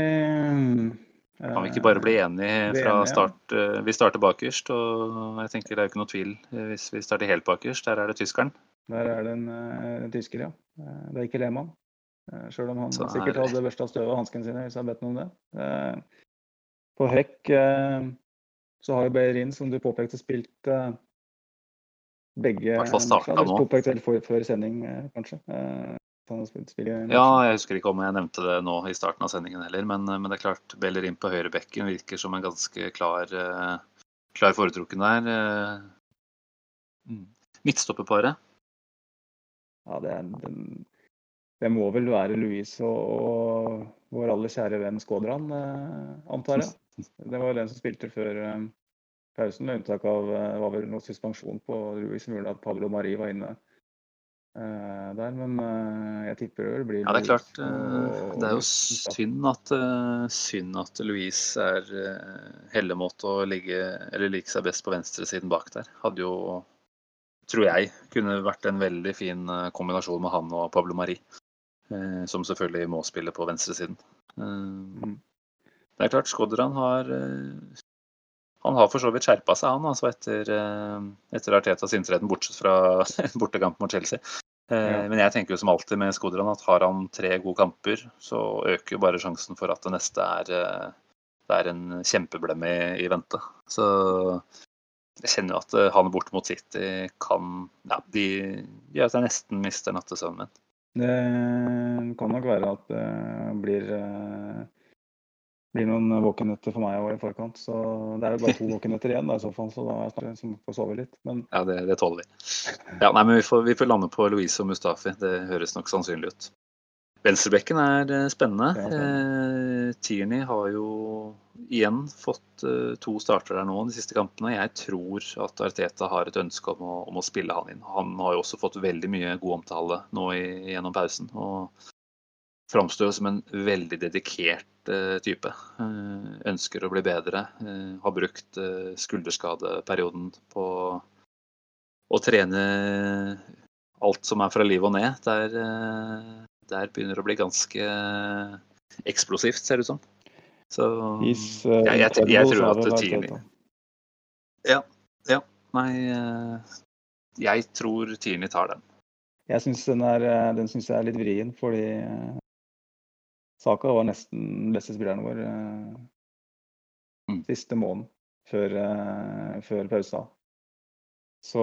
Speaker 2: Kan vi ikke bare bli enige fra start? Eh, vi starter bakerst, og jeg tenker det er jo ikke noe tvil hvis vi starter helt bakerst. Der er det tyskeren.
Speaker 3: Der er det en, en eh, tysker, ja. Eh, det er ikke Lehmann. Sjøl om han Så sikkert hadde børsta støv av hanskene sine hvis jeg hadde bedt noe om det. På hekk Så har jo Beirin, som du påpekte, spilt begge Påpekt vel før, før sending, kanskje.
Speaker 2: Ja, jeg husker ikke om jeg nevnte det nå i starten av sendingen heller, men, men det er klart Bellerin på høyrebekken virker som en ganske klar, eh, klar foretrukken der. eh. Mm. Midtstopperparet.
Speaker 3: Ja, det, den, det må vel være Louise og, og vår aller kjære venn Skådran, eh, antar jeg. Det var den som spilte før eh, pausen, med unntak av eh, var vel noe suspensjon på Louise gjorde at Pablo Mari var inne der. Men jeg tipper det blir
Speaker 2: Ja, det er klart. Det er jo synd at, synd at Louise er hellemot å ligge, eller like seg best på venstresiden bak der. Hadde jo, tror jeg, kunne vært en veldig fin eh, kombinasjon med han og Pablo Mari. eh, Som selvfølgelig må spille på venstresiden. Eh, Det er klart, Skodran har Han har for så vidt skjerpa seg, han, altså etter, etter Artetas inntreden, bortsett fra [LAUGHS] bortekamp mot Chelsea.
Speaker 3: Ja.
Speaker 2: Men jeg tenker jo som alltid med Skodran at har han tre gode kamper, så øker jo bare sjansen for at det neste er, det er en kjempeblemme i, i vente. Så jeg kjenner at eh, han bort mot City kan Ja, de gjør at jeg nesten mister nattesøvnen min.
Speaker 3: Det kan nok være at det blir, eh, blir noen våkenetter for meg i forkant. Så det er jo bare to [LAUGHS] våkenetter igjen da, i så fall, så da er jeg snart som får sove litt. Men
Speaker 2: Ja, det, det tåler vi. Ja, nei, men vi får, vi får lande på Louise og Mustafi. Det høres nok sannsynlig ut. Venstrebekken er eh, spennende. Eh, Tierney har jo igjen fått eh, to starter der nå de siste kampene. Jeg tror at Arteta har et ønske om å, om å spille han inn. Han har jo også fått veldig mye god omtale nå i, gjennom pausen. Og framstår som en veldig dedikert eh, type. Eh, ønsker å bli bedre. Har brukt skulderskadeperioden på å trene alt som er fra liv og ned. Der, eh, der begynner å bli ganske eksplosivt, ser det ut som. Så
Speaker 3: He's uh,
Speaker 2: jeg, jeg, jeg,
Speaker 3: incredible,
Speaker 2: tror at
Speaker 3: vel
Speaker 2: Ja.
Speaker 3: Ja.
Speaker 2: Nei, eh, jeg tror Tierney tar den.
Speaker 3: Jeg syns den, er, eh, den synes jeg er litt vrien, fordi eh, Saka var nesten den beste spilleren vår eh,
Speaker 2: Mm.
Speaker 3: siste måneden før, eh, før pausa. Så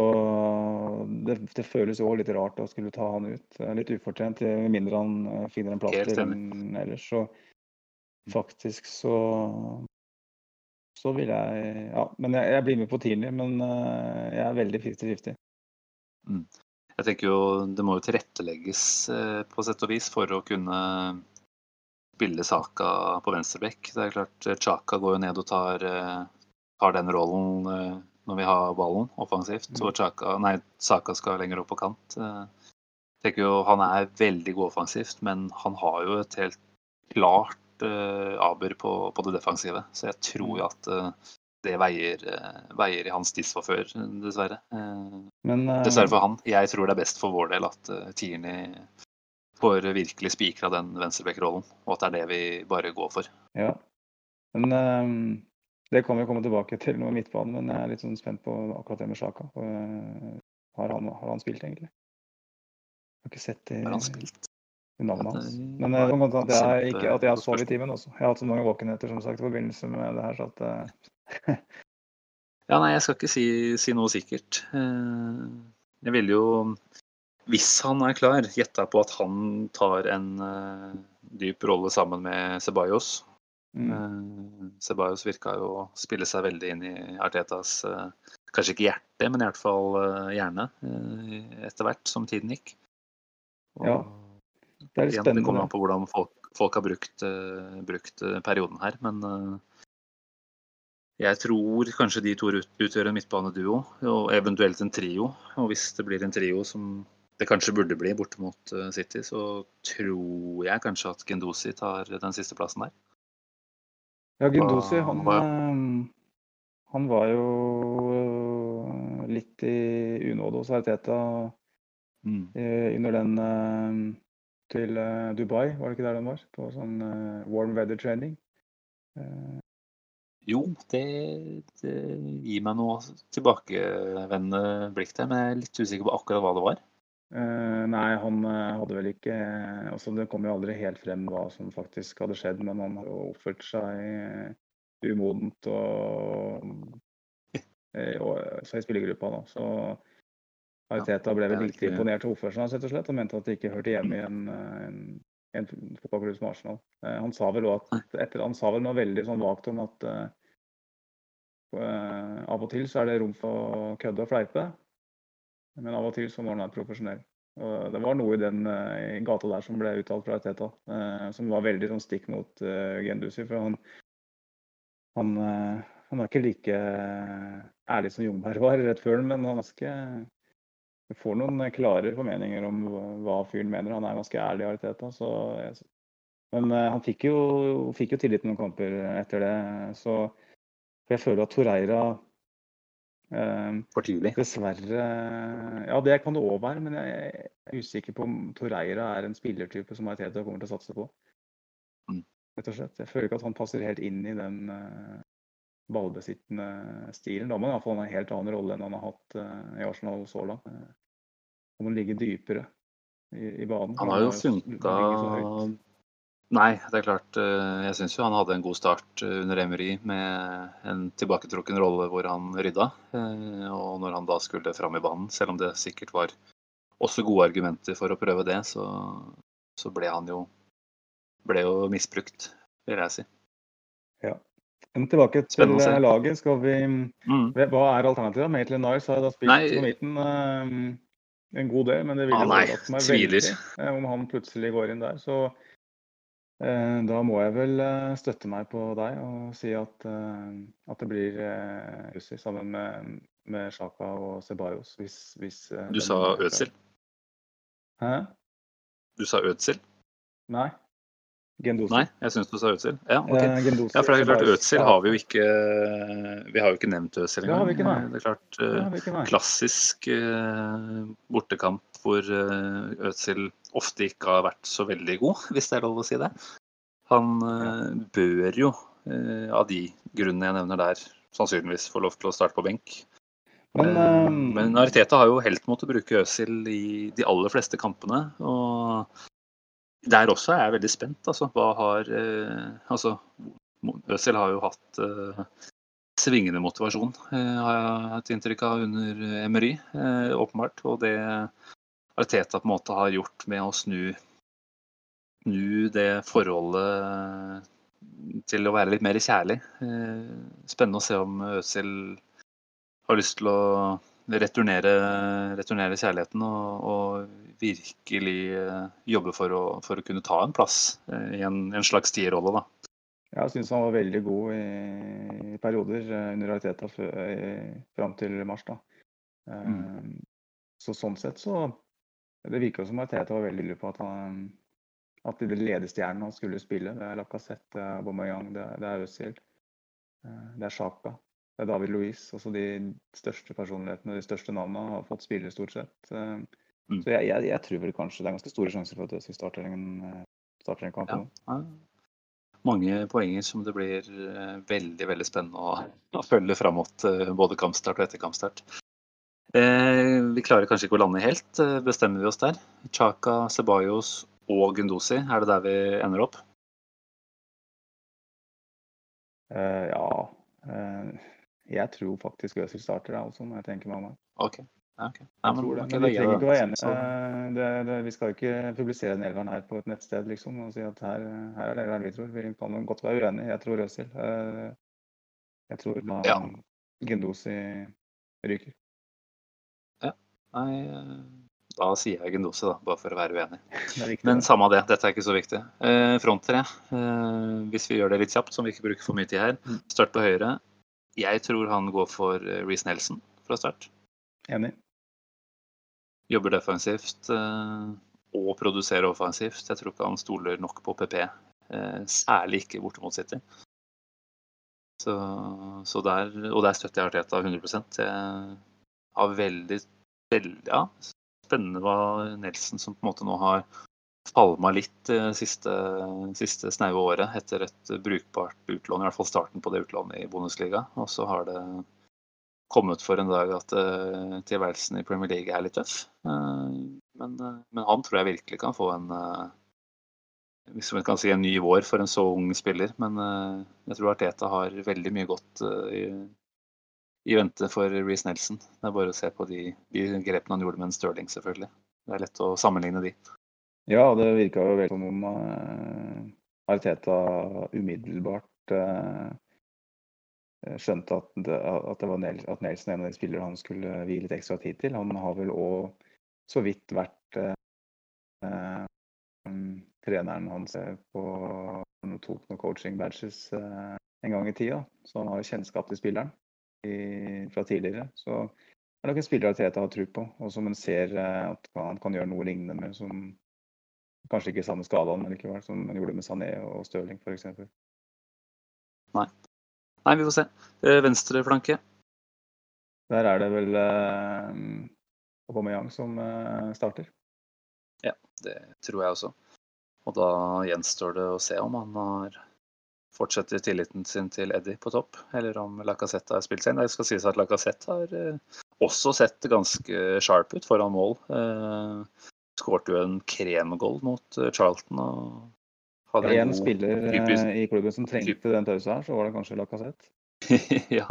Speaker 3: det, det føles jo også litt rart å skulle ta han ut. Litt ufortjent, eh, med mindre han eh, finner en plass til den ellers. Så faktisk så så vil jeg Ja, men jeg, jeg blir med på Tierney, men eh, jeg er veldig 50-50.
Speaker 2: Jeg tenker jo det må jo tilrettelegges på sett og vis for å kunne spille Saka på venstrebekk. Det er klart Chaka går jo ned og tar, tar den rollen når vi har ballen offensivt.
Speaker 3: Mm.
Speaker 2: Og Chaka, nei, Saka skal lenger opp på kant. Eh, Jeg tenker jo Han er veldig god offensivt, men han har jo et helt klart uh, aber på, på det defensive. Så jeg tror jo at uh, det veier, uh, veier i hans disfavør, dessverre. Eh,
Speaker 3: Men eh,
Speaker 2: Dessverre for han. Jeg tror det er best for vår del at uh, Tierney får virkelig spikra den venstrebekkrollen, og at det er det vi bare går for.
Speaker 3: Ja. Men det kan vi komme tilbake til i midtbanen, men jeg er litt sånn spent på akkurat det med Sjaka. Eh, Har han, har han spilt, egentlig? Jeg har ikke sett det
Speaker 2: Har han spilt?
Speaker 3: navnet hans. Men det er sånn at jeg, ikke, at jeg sovet i timen også. Jeg har hatt så mange våkenheter som sagt, i forbindelse med det her, så at eh, [LAUGHS]
Speaker 2: Ja, nei, jeg skal ikke si, si noe sikkert. Eh, Jeg ville jo, hvis han er klar, gjetta på at han tar en eh, dyp rolle sammen med Ceballos.
Speaker 3: Mm,
Speaker 2: Eh, Ceballos virka jo å spille seg veldig inn i Artetas eh, Kanskje ikke hjerte, men i hvert fall eh, hjerne eh, etter hvert som tiden gikk. Og
Speaker 3: Ja, det er spennende.
Speaker 2: igjen, det kommer an på hvordan folk, folk har brukt, eh, brukt eh, perioden her. Men eh, jeg tror kanskje de to ut- utgjør en midtbaneduo, og eventuelt en trio. Og hvis det blir en trio som det kanskje burde bli borte mot eh, City, så tror jeg kanskje at Gendosi tar den siste plassen der.
Speaker 3: Ja, Gundosi, han, eh, han var jo eh, litt i unåde hos Arteta mm. under den eh, til eh, Dubai, var det ikke der den var? På sånn eh, warm weather training. Eh,
Speaker 2: Jo, det, det gir meg noe tilbakevendende blikk der, men jeg er litt usikker på akkurat hva det var.
Speaker 3: Eh, nei, han eh, hadde vel ikke altså Det kom jo aldri helt frem hva som faktisk hadde skjedd, men han har jo oppført seg eh, umodent og år- så i spillergruppa da, Så Ariteta ble vel litt
Speaker 2: ikke-
Speaker 3: imponert av oppførselen hans, rett og slett, og mente at det ikke hørte hjemme i en, eh, en, en fotballklubb som Arsenal. Eh, Han sa vel også at etter, han sa vel noe veldig sånn vagt om at uh, eh, av og til så er det rom for å kødde og fleipe, men av og til så må han være profesjonell. Og det var noe i den eh, i gata der som ble uttalt fra Teta, eh, som var veldig sånn stikk mot uh, Gendusi. For han, han, eh, han er ikke like eh, ærlig som Jungberg var rett før, men han er du får noen eh, klare formeninger om hva- fyren mener. Han er ganske ærlig, i Så jeg, men eh, han fikk jo, fikk jo tillit noen kamper etter det. Så jeg føler at Torreira eh,
Speaker 2: For tidlig.
Speaker 3: Dessverre Ja, det kan det òg være, men jeg er usikker på om Torreira er en spillertype som Arteta kommer til å satse på.
Speaker 2: Mm.
Speaker 3: Rett og slett. Jeg føler ikke at han passer helt inn i den uh, ballbesittende stilen. Da må han iallfall ha en helt annen rolle enn han har hatt eh, i Arsenal så langt. Uh, han må ligge dypere i, i banen.
Speaker 2: Han har jo funka. Nei, det er klart. eh, Jeg syns jo han hadde en god start eh, under Emery med en tilbaketrukken rolle hvor han rydda. Eh, Og når han da skulle fram i banen, selv om det sikkert var også gode argumenter for å prøve det, så, så ble han jo ble jo misbrukt, vil jeg si. Ja.
Speaker 3: Men tilbake til laget. Skal vi
Speaker 2: Mm.
Speaker 3: Hva er alternativet? Maitland Nice har da spilt
Speaker 2: Nei.
Speaker 3: på midten en god del, men det ville
Speaker 2: Ah,
Speaker 3: overraske meg veldig om han plutselig går inn der. Så da må jeg vel eh, støtte meg på deg og si at, eh, at det blir Jussi sammen med, med Sjaka og Sebajos Hvis, hvis, eh,
Speaker 2: Du sa Ødsel?
Speaker 3: Hæ?
Speaker 2: Du sa Ødsel?
Speaker 3: Nei. Gendosi.
Speaker 2: Nei, jeg syns du sa Ødsel. Ja, ok.
Speaker 3: Eh, Gendosi
Speaker 2: Ja, for det er klart. Ødsel har vi jo ikke Vi har jo ikke nevnt Ødsel
Speaker 3: Det
Speaker 2: engang.
Speaker 3: ikke, nei.
Speaker 2: Det er klart,
Speaker 3: Det
Speaker 2: eh, klassisk eh, bortekamp hvor eh, Ødsel ofte ikke har vært så veldig god, [LAUGHS] hvis det er lov å si det. Han eh, bør jo, eh, av de grunnene jeg nevner der, sannsynligvis få lov til å starte på benk.
Speaker 3: Men,
Speaker 2: eh, Men Ariteta har jo helt måttet bruke Øzil i de aller fleste kampene. Og der også er jeg veldig spent. Altså, hva har Altså, Øzil har jo hatt svingende motivasjon, har jeg et inntrykk av, under Emery, åpenbart. Og det Ariteta på en måte har gjort med å snu, snu det forholdet til å være litt mer kjærlig. Eh, spennende å se om Øzil har lyst til å returnere, returnere kjærligheten og, og virkelig eh, jobbe for å, for å kunne ta en plass eh, i en, en slags tierrolle.
Speaker 3: Jeg syns han var veldig god i, i perioder under før- fram til mars.
Speaker 2: Mm.
Speaker 3: Så sånn sett så Det virker som som Ariteta var veldig lur på at han at de ledestjernene han skulle spille, det er Lacassette, er Aubameyang, det det er Özil, eh, det er Sjaka, det er David Louis. Også de største personlighetene, de største navnene, har fått spille stort sett. Eh,
Speaker 2: Mm.
Speaker 3: Så jeg, jeg, jeg tror vel kanskje det er ganske store sjanser for at Özil starter en, eh, starter en kamp
Speaker 2: Ja.
Speaker 3: nå.
Speaker 2: Ja. Mange poenger som det blir eh, veldig veldig spennende å, å følge fram mot eh, både kampstart og etter kampstart. Eh, vi klarer kanskje ikke å lande helt. Eh, bestemmer vi oss der? Chaka, Ceballos og Gundosi, er det der vi ender opp?
Speaker 3: Eh, ja. eh, jeg tror faktisk Øzil starter, jeg også, når jeg tenker meg om. Okay.
Speaker 2: OK. Ja, ok.
Speaker 3: Nei,
Speaker 2: men,
Speaker 3: det, men vi trenger ikke å være enige. Vi skal ikke publisere den elveren her på et nettsted liksom, og si at her, her er det elveren vi tror. Vi kan godt være uenige. Jeg tror Øzil. Jeg tror da
Speaker 2: Ja.
Speaker 3: Gendosi ryker.
Speaker 2: Nei, eh, da sier jeg Gundosi, da, bare for å være uenig.
Speaker 3: Viktig.
Speaker 2: Men samme av det, dette er ikke så viktig. Eh, front tre, eh, hvis vi gjør det litt kjapt, som vi ikke bruker for mye tid her.
Speaker 3: Mm.
Speaker 2: Start på høyre. Jeg tror han går for eh, Reece Nelson fra start.
Speaker 3: Enig.
Speaker 2: Jobber defensivt eh, og produserer offensivt. Jeg tror ikke han stoler nok på PP, eh, særlig ikke borte mot City. Så, så der, og der støtter jeg Arteta 100 Jeg har veldig, veldig ja, spennende hva Nelson, som på en måte nå har falma litt det siste, siste snaue året etter et brukbart utlån, i hvert fall starten på det utlånet i bonusliga. Og så har det kommet for en dag at uh, tilværelsen i Premier League er litt tøff. Uh, men, uh, men han tror jeg virkelig kan få en eh, hvis man kan si en ny vår for en så ung spiller. Men eh, jeg tror Arteta har veldig mye godt eh, i, vente for Reece Nelson. Det er bare å se på de, de grepene han gjorde med en Stirling, selvfølgelig. Det er lett å sammenligne de.
Speaker 3: Ja, det virka jo veldig som om uh, Arteta umiddelbart uh, skjønte at, det, at, det var Nel at Nelson en av de spillere han skulle vie litt ekstra tid til. Han har vel òg så vidt vært uh, treneren hans på tok noen coaching badges en gang i tida, så han har jo kjennskap til spilleren fra tidligere. Så det er nok en spiller Teta har tro på, og som en ser eh, at han kan gjøre noe lignende med. som Kanskje ikke samme skadene, men likevel, som han gjorde med Sané og Stirling f.eks.
Speaker 2: Nei. Nei, vi får se. Eh, venstre flanke?
Speaker 3: Der er det vel eh, Aubameyang som eh, starter.
Speaker 2: Ja, det tror jeg også. Og da gjenstår det å se om han har fortsetter tilliten sin til Eddie på topp, eller om Lacassette har spilt seg inn. Det skal sies at Lacassette har eh, også sett ganske sharp ut foran mål. Eh, Skårte jo en kremgold mot eh, Charlton. og
Speaker 3: hadde en spiller typisk, i klubben som trengte den pausen her, så var det kanskje Lacassette. [LAUGHS]
Speaker 2: ja,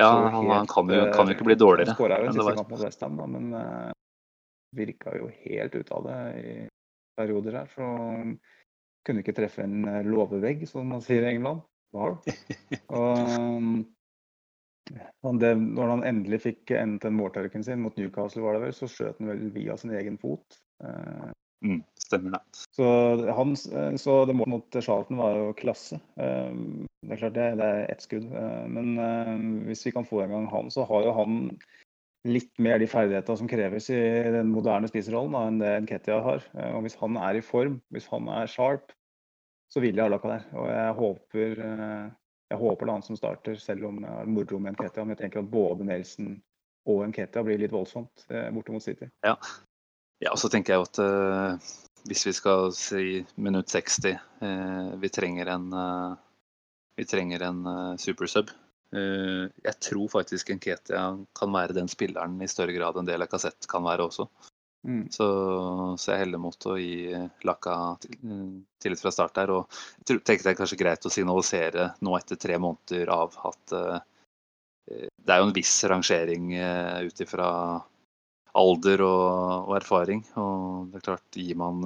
Speaker 2: ja han, han, kan jo kan jo ikke bli dårligere.
Speaker 3: Han skåra jo en siste kamp mot Westham, men virka jo helt ut av det i perioder her. Så kunne ikke treffe en eh, låvevegg, som man sier i England. Og, det, når han endelig fikk endt den måltørken sin mot Newcastle, var det vel, så skjøt han vel via sin egen fot.
Speaker 2: Eh, mm, stemmer det.
Speaker 3: Så, han, eh, så det målet mot Charlton var jo klasse. Det er klart det, det er ett skudd. Men hvis vi kan få en gang han, så har jo han litt mer de ferdighetene som kreves i den moderne spiserrollen enn det Nketia har. Eh, og hvis han er i form, hvis han er sharp, så vil jeg ha Laka der. Og jeg håper, eh, jeg håper det er han som starter, selv om jeg har moro med Nketia. Men jeg tenker at både Nelson og Nketia blir litt voldsomt eh, borte mot City.
Speaker 2: Ja, ja så tenker jeg at uh, hvis vi skal si minutt 60, uh, vi trenger en uh, vi trenger en supersub jeg tror faktisk Nketia kan være den spilleren i større grad enn det Lacassette kan være også. Mm. Så, så, jeg heller mot å gi Laka tillit fra start der. Og jeg tenkte det er kanskje greit å signalisere nå etter tre måneder av at uh, det er jo en viss rangering ut ifra alder og, og, erfaring. Og det er klart, gir man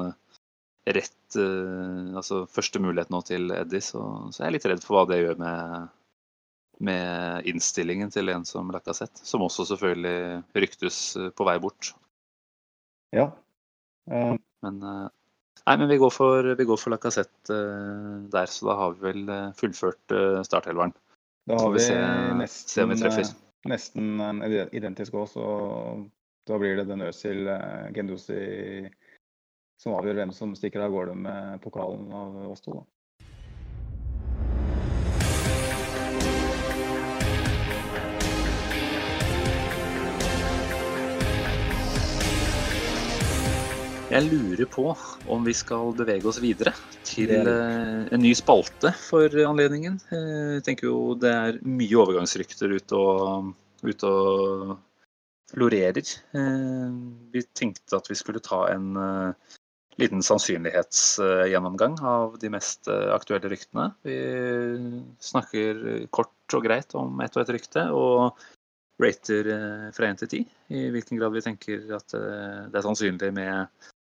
Speaker 2: rett altså første mulighet nå til Eddie, så, så er jeg litt redd for hva det gjør med med innstillingen til en som Lacassette, som også selvfølgelig ryktes eh, på vei bort.
Speaker 3: Ja. Uh...
Speaker 2: Men, uh, nei, men vi går for, vi går for Lacassette der, så da har vi vel fullført starthelveren.
Speaker 3: Da har vi, vi se, nesten, se om vi treffer. nesten identisk òg, så da blir det den Øzil Gendusi som avgjør hvem som stikker av gårde med pokalen av oss to. da.
Speaker 2: Jeg lurer på om vi skal bevege oss videre til eh, en ny spalte for anledningen. Eh, jeg tenker jo det er mye overgangsrykter ute og, ut og florerer. Eh, vi tenkte at vi skulle ta en liten sannsynlighetsgjennomgang av de mest aktuelle ryktene. Vi snakker kort og greit om ett og ett rykte, og rater fra 1 til 10, i hvilken grad vi tenker at det er sannsynlig med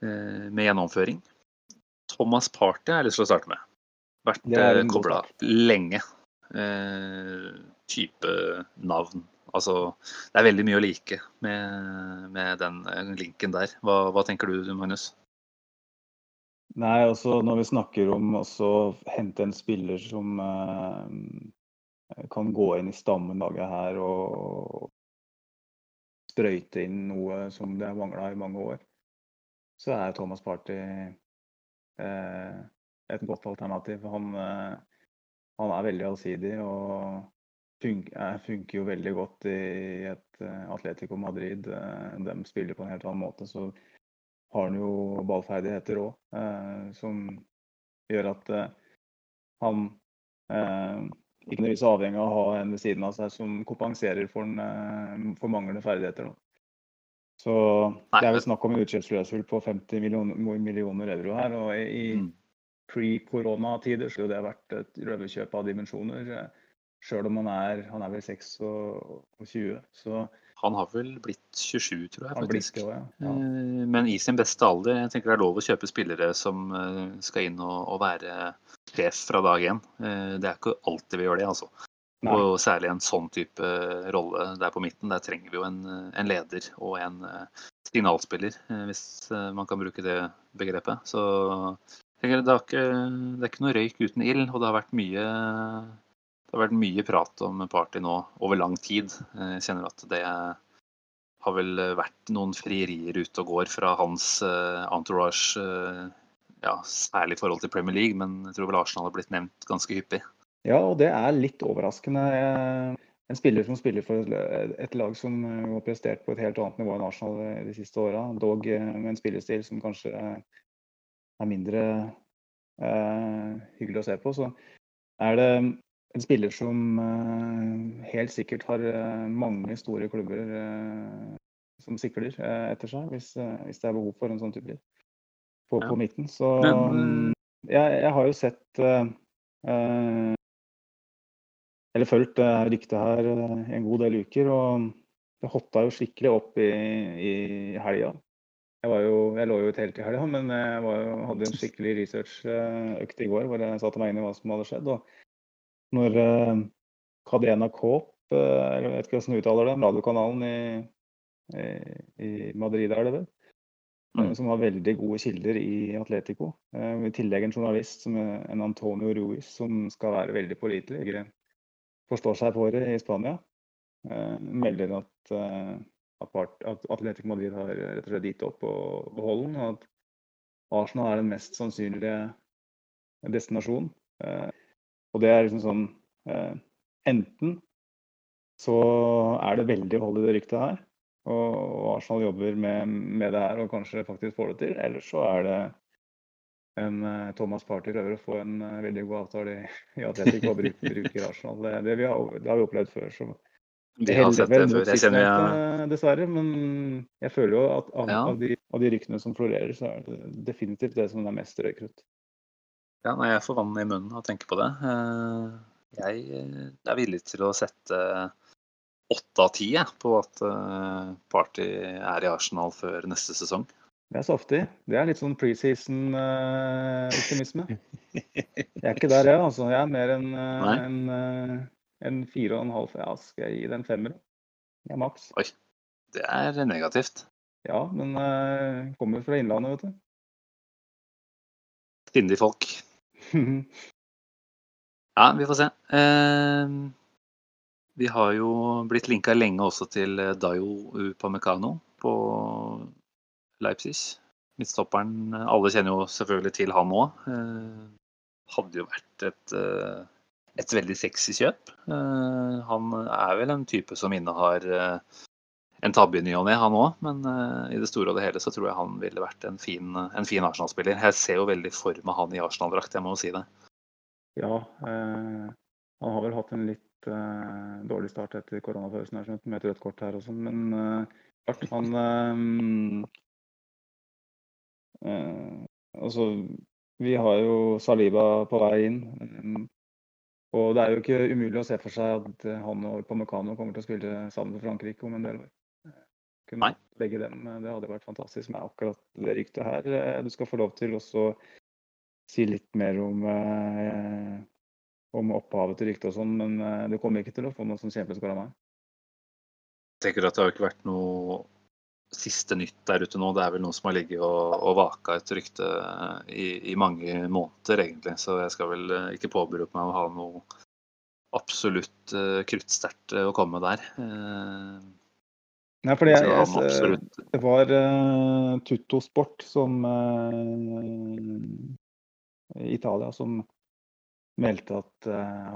Speaker 2: med gjennomføring. Thomas Party har jeg lyst til å starte med. Vært eh, kobla lenge. Eh, type navn. Altså, det er veldig mye å like med, med den eh, linken der. Hva, hva, tenker du, Magnus?
Speaker 3: Nei, altså når vi snakker om å hente en spiller som eh, kan gå inn i stammen laget her og sprøyte inn noe som det har mangla i mange år, så er Thomas Party eh, et godt alternativ. Han, eh, han, er veldig allsidig og funker, funker, jo veldig godt i et uh, Atletico Madrid. Eh, de spiller på en helt annen måte. Så har han jo ballferdigheter òg, uh, som gjør at han ikke nødvendigvis avhengig av å ha en ved siden av seg som kompenserer for, for manglende ferdigheter. Da. Så det er vel snakk om utkjøpsklausul på 50 millioner, millioner, euro her. Og i mm. pre-koronatider skulle det vært et røverkjøp av dimensjoner. Sjøl om han er, han er vel 26, så
Speaker 2: Han har vel blitt 27, tror jeg
Speaker 3: har
Speaker 2: faktisk.
Speaker 3: det ja. ja.
Speaker 2: Eh, Men i sin beste alder. Jeg tenker det er lov å kjøpe spillere som eh, skal inn og, og være sjef fra dag én. Eh, Det er ikke alltid vi gjør det, altså. Og særlig en sånn type rolle der på midten. Der trenger vi jo en, eh, en leder og en eh, signalspiller, eh, hvis eh, man kan bruke det begrepet. Så det, er ikke, det er ikke noe røyk uten ild, og det har vært mye det har vært mye prat om Party nå over lang tid. Eh, Jeg kjenner at det har vel vært noen frierier ute og går fra hans eh, entourage, eh, ja, særlig i forhold til Premier League, men jeg tror vel Arsenal har blitt nevnt ganske hyppig.
Speaker 3: Ja, og det er litt overraskende. En spiller som spiller for et- lag som eh, har prestert på et helt annet nivå enn Arsenal de siste åra, dog eh, med en spillestil som kanskje er mindre uh, hyggelig å se på, så er det en spiller som uh, helt sikkert har mange store klubber som sikler etter seg, hvis, hvis det er behov for en sånn type på,
Speaker 2: Ja.
Speaker 3: på midten. Så
Speaker 2: um,
Speaker 3: jeg, jeg har jo sett Uh, Eller fulgt ryktet her eh, en god del uker, og det hotta jo skikkelig opp i, i helga. Jeg, jo, jeg lå jo ut helt i helga, men jeg var jo, hadde en skikkelig researchøkt i går hvor jeg satte meg inn i hva som hadde skjedd. Og når uh, Cadena Coop, eh, eller jeg vet ikke hvordan du uttaler det, radiokanalen i, i, i Madrid er det vel,
Speaker 2: Mm.
Speaker 3: eh, som har veldig gode kilder i Atletico. Eh, I tillegg en journalist som en Antonio Ruiz, som skal være veldig pålitelig. Forstår seg på året i Spania. Eh, melder at, eh, at, at Atletico Madrid har rett og slett gitt opp på den, og at Arsenal er den mest sannsynlige destinasjonen. Eh, og det er liksom sånn Enten så er det veldig hold i det ryktet her, og Arsenal jobber med, med det her og kanskje faktisk får det til, eller så er det en eh, Thomas Party prøver å få en eh, veldig god avtale i, Atletico og bruker, bruker Arsenal. Det, det, vi har, det har vi opplevd før. så
Speaker 2: Det har sett det før. Jeg kjenner jeg
Speaker 3: dessverre, men jeg føler jo at av,
Speaker 2: Ja.
Speaker 3: av, de, av de ryktene som florerer, så er det definitivt det som er mest røykrutt.
Speaker 2: Ja, nei, jeg får vann i munnen av å tenke på det. Eh, Jeg eh, er villig til å sette åtte av ti på at eh, Party er i Arsenal før neste sesong.
Speaker 3: Det er saftig. Det er litt sånn preseason-optimisme. jeg er ikke der, jeg. altså. Jeg er mer enn en, eh, en fire og en halv. Ja, skal jeg gi den femmer? Er maks.
Speaker 2: Det er negativt.
Speaker 3: Ja, men uh, kommer fra Innlandet, vet du.
Speaker 2: Sindige folk. [LAUGHS] Ja, vi får se. Uh, vi har jo blitt linka lenge også til eh, Dayo Upamecano på Leipzig. Midtstopperen. eh, Alle kjenner jo selvfølgelig til han òg. Eh, hadde jo vært et, eh, et veldig sexy kjøp. Han er vel en type som innehar eh, en tabbe i ny og ne, han òg. Men i det store og det hele så tror jeg han ville vært en fin, fin Arsenal-spiller. Jeg ser jo veldig for meg han i Arsenal-drakt, jeg må jo si det.
Speaker 3: Ja, eh, han har vel hatt en litt eh, dårlig start etter har med et rødt kort her og sånn. Men eh, han Altså, vi har jo Saliba på vei inn. eh, og det er jo ikke umulig å se for seg at eh, han og Pamecano kommer til å spille sammen med Frankrike om en del år. Eh, Kunne
Speaker 2: Nei.
Speaker 3: legge dem, eh, Det hadde vært fantastisk med akkurat det ryktet her. Eh, Du skal få lov til å si litt mer om, eh, om opphavet til ryktet og sånn, men eh, du kommer ikke til å få noe som kjempeskår av meg.
Speaker 2: Jeg tenker at det har ikke vært noe siste nytt der ute nå. Det er vel noe som har ligget og, og vaka et rykte i, i mange måneder, egentlig. Så jeg skal vel eh, ikke påberope meg å ha noe absolutt uh, kruttsterkt eh, å komme der. Uh,
Speaker 3: Nei, fordi jeg, jeg,
Speaker 2: absolutt
Speaker 3: det var uh, Tutto Sport som uh, Italia som meldte at eh,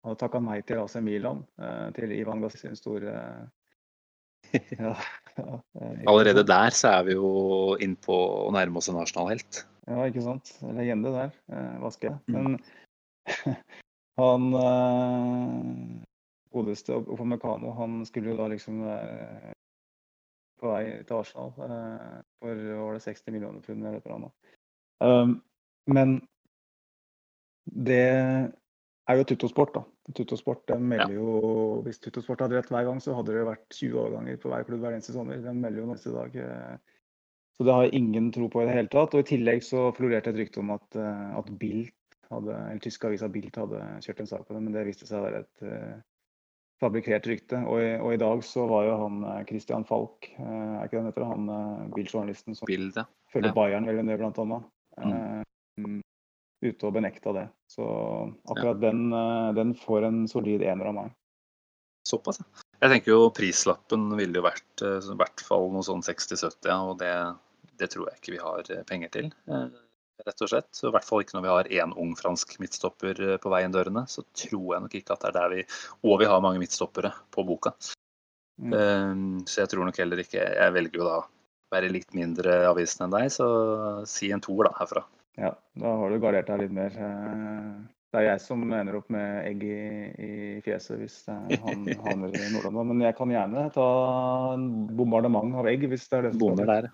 Speaker 3: han hadde takka nei til AC Milan, eh, til Ivan Gassi sin store [LAUGHS] ja, ja, eh,
Speaker 2: Allerede der så er vi jo inn på å nærme oss en Arsenal-helt.
Speaker 3: Ja, ikke sant. Legende der, eh, Vaske.
Speaker 2: Mm.
Speaker 3: Men [LAUGHS] han godeste Opamecano, han skulle jo da liksom være på vei til Arsenal for var det 60 millioner pund eller noe. Um, men Det er jo Tuttosport, da. Tuttosport de melder jo Hvis Tuttosport hadde rett hver gang, så hadde det vært 20 overganger på hver klubb hver eneste sommer. De melder jo neste dag. eh, Så det har jeg ingen tro på i det hele tatt. Og i tillegg så florerte et rykte om at, eh, at Bilt hadde, eller tyske avisa Bilt hadde kjørt en sak på det, men det viste seg å være et uh, fabrikkert rykte. Og i, og i dag så var jo han Christian Falk, uh, er ikke det han heter, han uh, Bilt-journalisten som følger
Speaker 2: Ja.
Speaker 3: Bayern veldig nøye, blant annet.
Speaker 2: Mm.
Speaker 3: Ute og benekta det. Så akkurat den, eh, den får en solid ener av meg.
Speaker 2: Såpass, ja. Jeg tenker jo prislappen ville jo vært eh, i hvert fall noe sånn 60-70, ja, og det, det tror jeg ikke vi har eh, penger til. Rett og slett. Så I hvert fall ikke når vi har én ung fransk midtstopper på vei inn dørene. Så tror jeg nok ikke at det er der vi Og vi har mange midtstoppere på boka.
Speaker 3: Mm.
Speaker 2: Eh, Så jeg tror nok heller ikke Jeg velger jo da å være litt mindre avisen enn deg, så si en toer da herfra.
Speaker 3: Ja, da har du gardert deg litt mer. Eh, Det er jeg som ender opp med egg i, i fjeset hvis eh, han [LAUGHS] havner i Nord-London. Men jeg kan gjerne ta en bombardement av egg hvis det er det som
Speaker 2: Bommer der.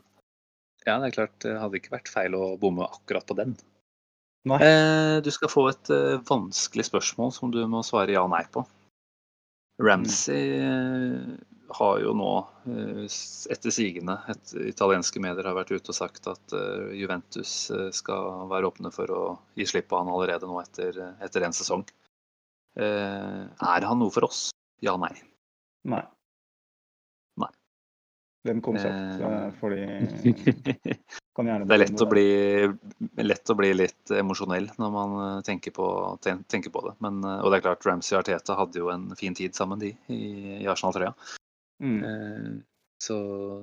Speaker 2: Ja, det er klart. Det hadde ikke vært feil å bomme akkurat på den.
Speaker 3: Nei.
Speaker 2: Eh, du skal få et vanskelig spørsmål som du må svare ja og nei på. Ramsey eh, har jo nå, eh, etter sigende, et italienske medier har vært ute og sagt at eh, Juventus eh, skal være åpne for å gi slipp på han allerede nå etter, etter en sesong. Er han noe for oss? Ja, nei.
Speaker 3: Nei.
Speaker 2: Nei.
Speaker 3: Den kom kjapt,
Speaker 2: Eh.
Speaker 3: fordi [LAUGHS] kan gjerne
Speaker 2: Det er lett å, bli, lett å bli litt emosjonell når man tenker på, tenker på det. Men, og det er klart, Ramsey og Arteta hadde jo en fin tid sammen, de, i, i Arsenal-trøya.
Speaker 3: Mm.
Speaker 2: Eh, Så,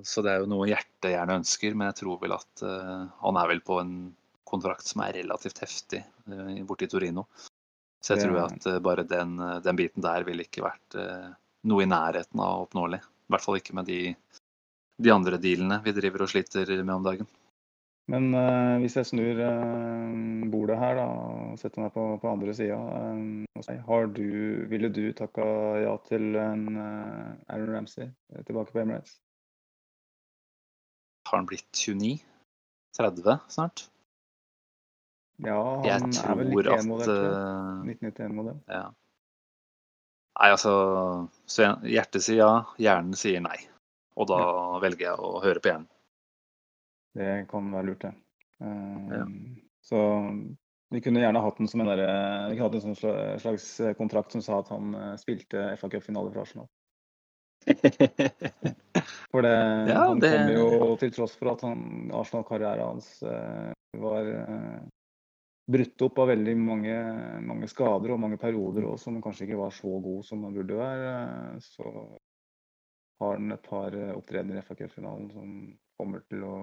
Speaker 2: så det er jo noe hjertet gjerne ønsker, men jeg tror vel at uh, han er vel på en kontrakt som er relativt heftig uh, borte i Torino. Så jeg
Speaker 3: tror
Speaker 2: tror at uh, bare den, den biten der ville ikke vært noe i nærheten av oppnåelig. I hvert fall ikke med de, de andre dealene vi driver og sliter med om dagen.
Speaker 3: Men uh, hvis jeg snur uh, bordet her da, og setter meg på, på andre sida, uh, ville du takka ja til en eh, Aaron Ramsey eh, tilbake på Emirates?
Speaker 2: Har han blitt 29? 30 snart?
Speaker 3: Ja, han er vel
Speaker 2: tror
Speaker 3: 91-modell,
Speaker 2: at
Speaker 3: tror
Speaker 2: eh,
Speaker 3: 1991-modell.
Speaker 2: Ja. Nei, altså Hjertet sier ja, hjernen sier nei. Og da velger jeg å høre på hjernen.
Speaker 3: Det kan være lurt, det. Eh,
Speaker 2: Ja.
Speaker 3: Så vi kunne gjerne hatt den som en, der, vi hatt en sånn slags kontrakt som sa at han eh, spilte FA Cup-finale for Arsenal. [LAUGHS] For det,
Speaker 2: Ja,
Speaker 3: han
Speaker 2: det-
Speaker 3: kom jo til tross for at Arsenal-karrieren hans eh, var eh, brutt opp av veldig mange, mange skader og mange perioder også, som kanskje ikke var så god som han burde være. eh, Så har han et par eh, opptredener i FA Cup-finalen som kommer til å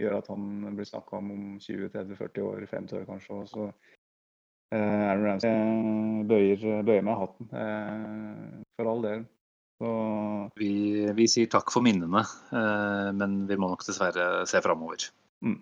Speaker 3: gjøre at han blir snakka om om 20-30-40 år, 50 år kanskje. Og så eh, Aaron Ramsey bøyer, bøyer meg hatten, eh, for all del. Så
Speaker 2: Vi, vi sier takk for minnene, eh, men vi må nok dessverre se framover.
Speaker 3: mm.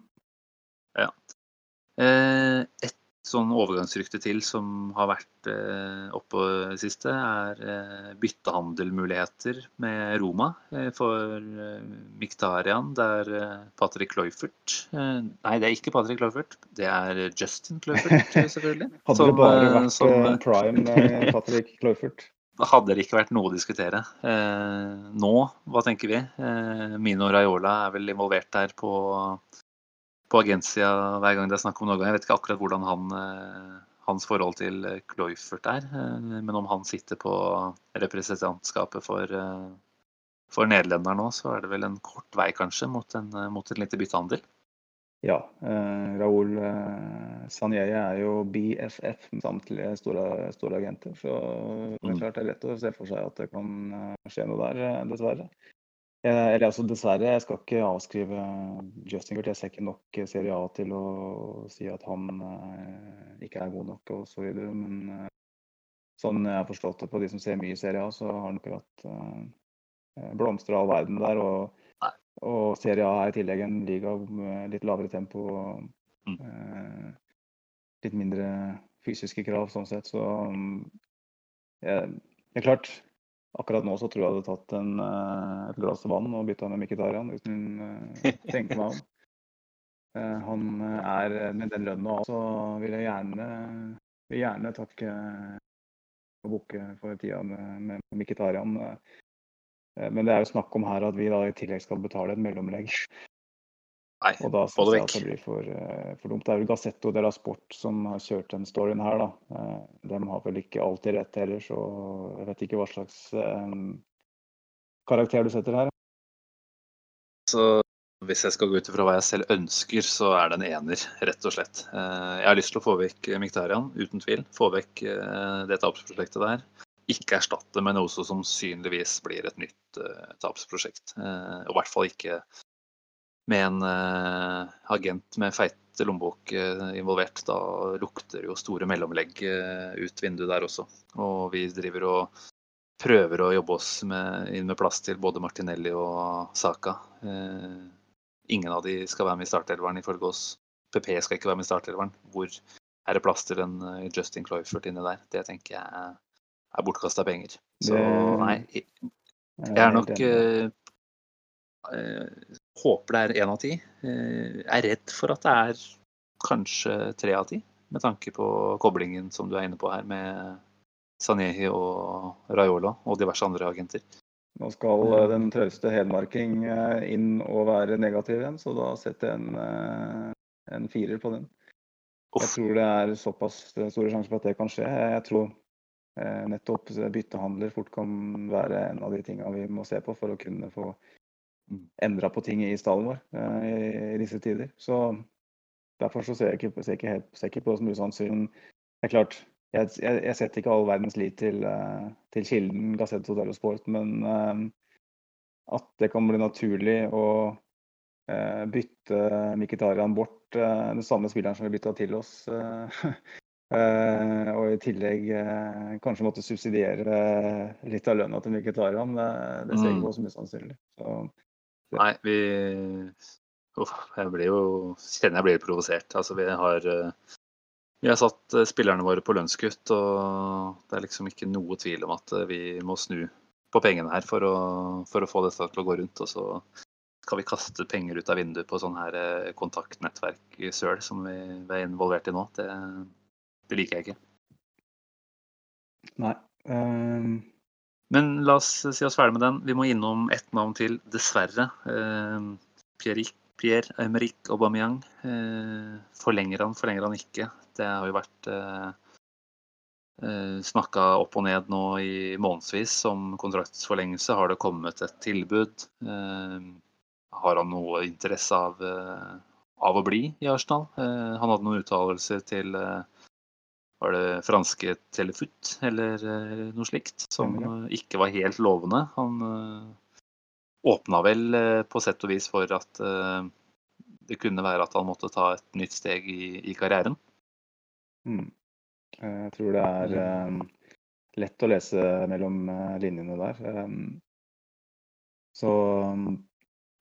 Speaker 2: Eh, Et sånn overgangsrykte til som har vært eh, oppe det siste, er eh, byttehandelmuligheter med Roma eh, for eh, Miktarian. Det er eh, Patrick Cloyfert. Eh, Nei, det er ikke Patrick Cloyfert. Det er Justin Cloyfert, [LAUGHS] selvfølgelig.
Speaker 3: Hadde
Speaker 2: Som,
Speaker 3: det bare vært
Speaker 2: som-
Speaker 3: prime [LAUGHS] Patrick Cloyfert.
Speaker 2: hadde det ikke vært noe å diskutere. Eh, nå, hva tenker vi? Eh, Mino Raiola er vel involvert der på, på agentsida hver gang det er snakk om Norge. Jeg vet ikke akkurat hvordan han, eh, hans forhold til eh, Kloifert er, eh, men om han sitter på representantskapet for, eh, for Nederlender nå, så er det vel en kort vei kanskje mot en, eh, mot en lite byttehandel.
Speaker 3: Ja. Eh, Raoul eh, Sanjeye er jo BFF med samtlige store, store agenter. Så det er
Speaker 2: Mm.
Speaker 3: klart det er lett å se for seg at det kan eh, skje noe der, eh, dessverre. Eh, eller altså dessverre, jeg skal ikke avskrive Justin Gert. Jeg ser ikke nok Serie A til å si at han eh, ikke er god nok osv. Men eh, sånn jeg har forstått det på de som ser mye Serie A, så har han akkurat eh, blomstra all verden der. og og Serie A er i tillegg en liga med litt lavere tempo og eh, litt mindre fysiske krav sånn sett. Så um, jeg, det er klart, akkurat nå så tror jeg jeg hadde tatt en, eh, et glass vann og bytta med Mkhitarian uten eh, å tenke meg om. Eh, han er med den lønna så vil jeg gjerne vil gjerne takke og bukke for tida med, med Mkhitarian. Men det er jo snakk om her at vi da i tillegg skal betale et mellomlegg.
Speaker 2: Nei,
Speaker 3: Og da
Speaker 2: synes
Speaker 3: syns jeg at det blir for, eh, for dumt. Det er vel Gazzetto della Sport som har kjørt den storyen her, da. Eh, De har vel ikke alltid rett heller, så jeg vet ikke hva slags um, karakter du setter her.
Speaker 2: Så hvis jeg skal gå ut ifra hva jeg selv ønsker, så er det en ener, rett og slett. Jeg har lyst til å få vekk Miktarian, uten tvil. Få vekk det tapsprosjektet der. Ikke erstatte med noe som sannsynligvis blir et nytt eh, tapsprosjekt. Og i hvert fall ikke med en eh, agent med feit lommebok eh, involvert. Da lukter jo store mellomlegg eh, ut vinduet der også. Og vi driver og prøver å jobbe oss med, inn med plass til både Martinelli og Saka. Eh, ingen av de skal være med i startelveren ifølge oss. PP skal ikke være med i startelveren. Hvor er det plass til en eh, Justin Cloyford inni der? Det tenker jeg er, er bortkasta penger. Så nei, jeg
Speaker 3: Jeg
Speaker 2: er nok Håper det er én av ti. Eh, er redd for at det er kanskje tre av ti, med tanke på koblingen som du er inne på her med Sanehi og Raiola og diverse andre agenter.
Speaker 3: Nå skal eh, den trauste hedmarking eh, inn og være negativ igjen, så da setter jeg en, en firer på den. Jeg tror det er såpass store sjanser for at det kan skje. Jeg tror nettopp byttehandler fort kan være en av de tinga vi må se på for å kunne få. Endra på ting i stallen vår eh, i, i disse tider. Så derfor så ser jeg ikke, ser ikke, helt, ser ikke på det som usannsynlig. Det er klart, jeg, jeg, jeg setter ikke all verdens lit til, eh, til kilden Gazette Hotel og Sport, men eh, at det kan bli naturlig å bytte Mkhitarian bort, den samme spilleren som vi bytta til oss. [LAUGHS] og i tillegg kanskje måtte subsidiere litt av lønna til Mkhitarian. Det, ser jeg
Speaker 2: Mm.
Speaker 3: ikke på som usannsynlig. Så
Speaker 2: Nei, vi Uff, jeg blir jo Kjenner jeg blir provosert. Altså, vi har eh, Vi har satt eh, spillerne våre på lønnskutt, og det er liksom ikke noe tvil om at eh, vi må snu på pengene her for å, for å få dette til å gå rundt. Og så skal vi kaste penger ut av vinduet på sånn her eh, kontaktnettverk i søl som vi, vi er involvert i nå. Det, det liker jeg ikke.
Speaker 3: nei. eh,
Speaker 2: Men la oss si oss ferdig med den. Vi må innom ett navn til, dessverre. Eh, Pierre, Aubameyang. Eh, forlenger han, forlenger han ikke? Det har jo vært eh, eh, snakka opp og ned nå i månedsvis om kontraktsforlengelse. Har det kommet et tilbud? Eh, har han noe interesse av, eh, av å bli i Arsenal? Eh, han hadde noen uttalelser til eh, var det franske Telefoot eller eh, noe slikt, som eh, ikke var helt lovende. Han eh, åpna vel på sett og vis for at det kunne være at han måtte ta et nytt steg i, i karrieren.
Speaker 3: mm. Jeg tror det er lett å lese mellom linjene der. Så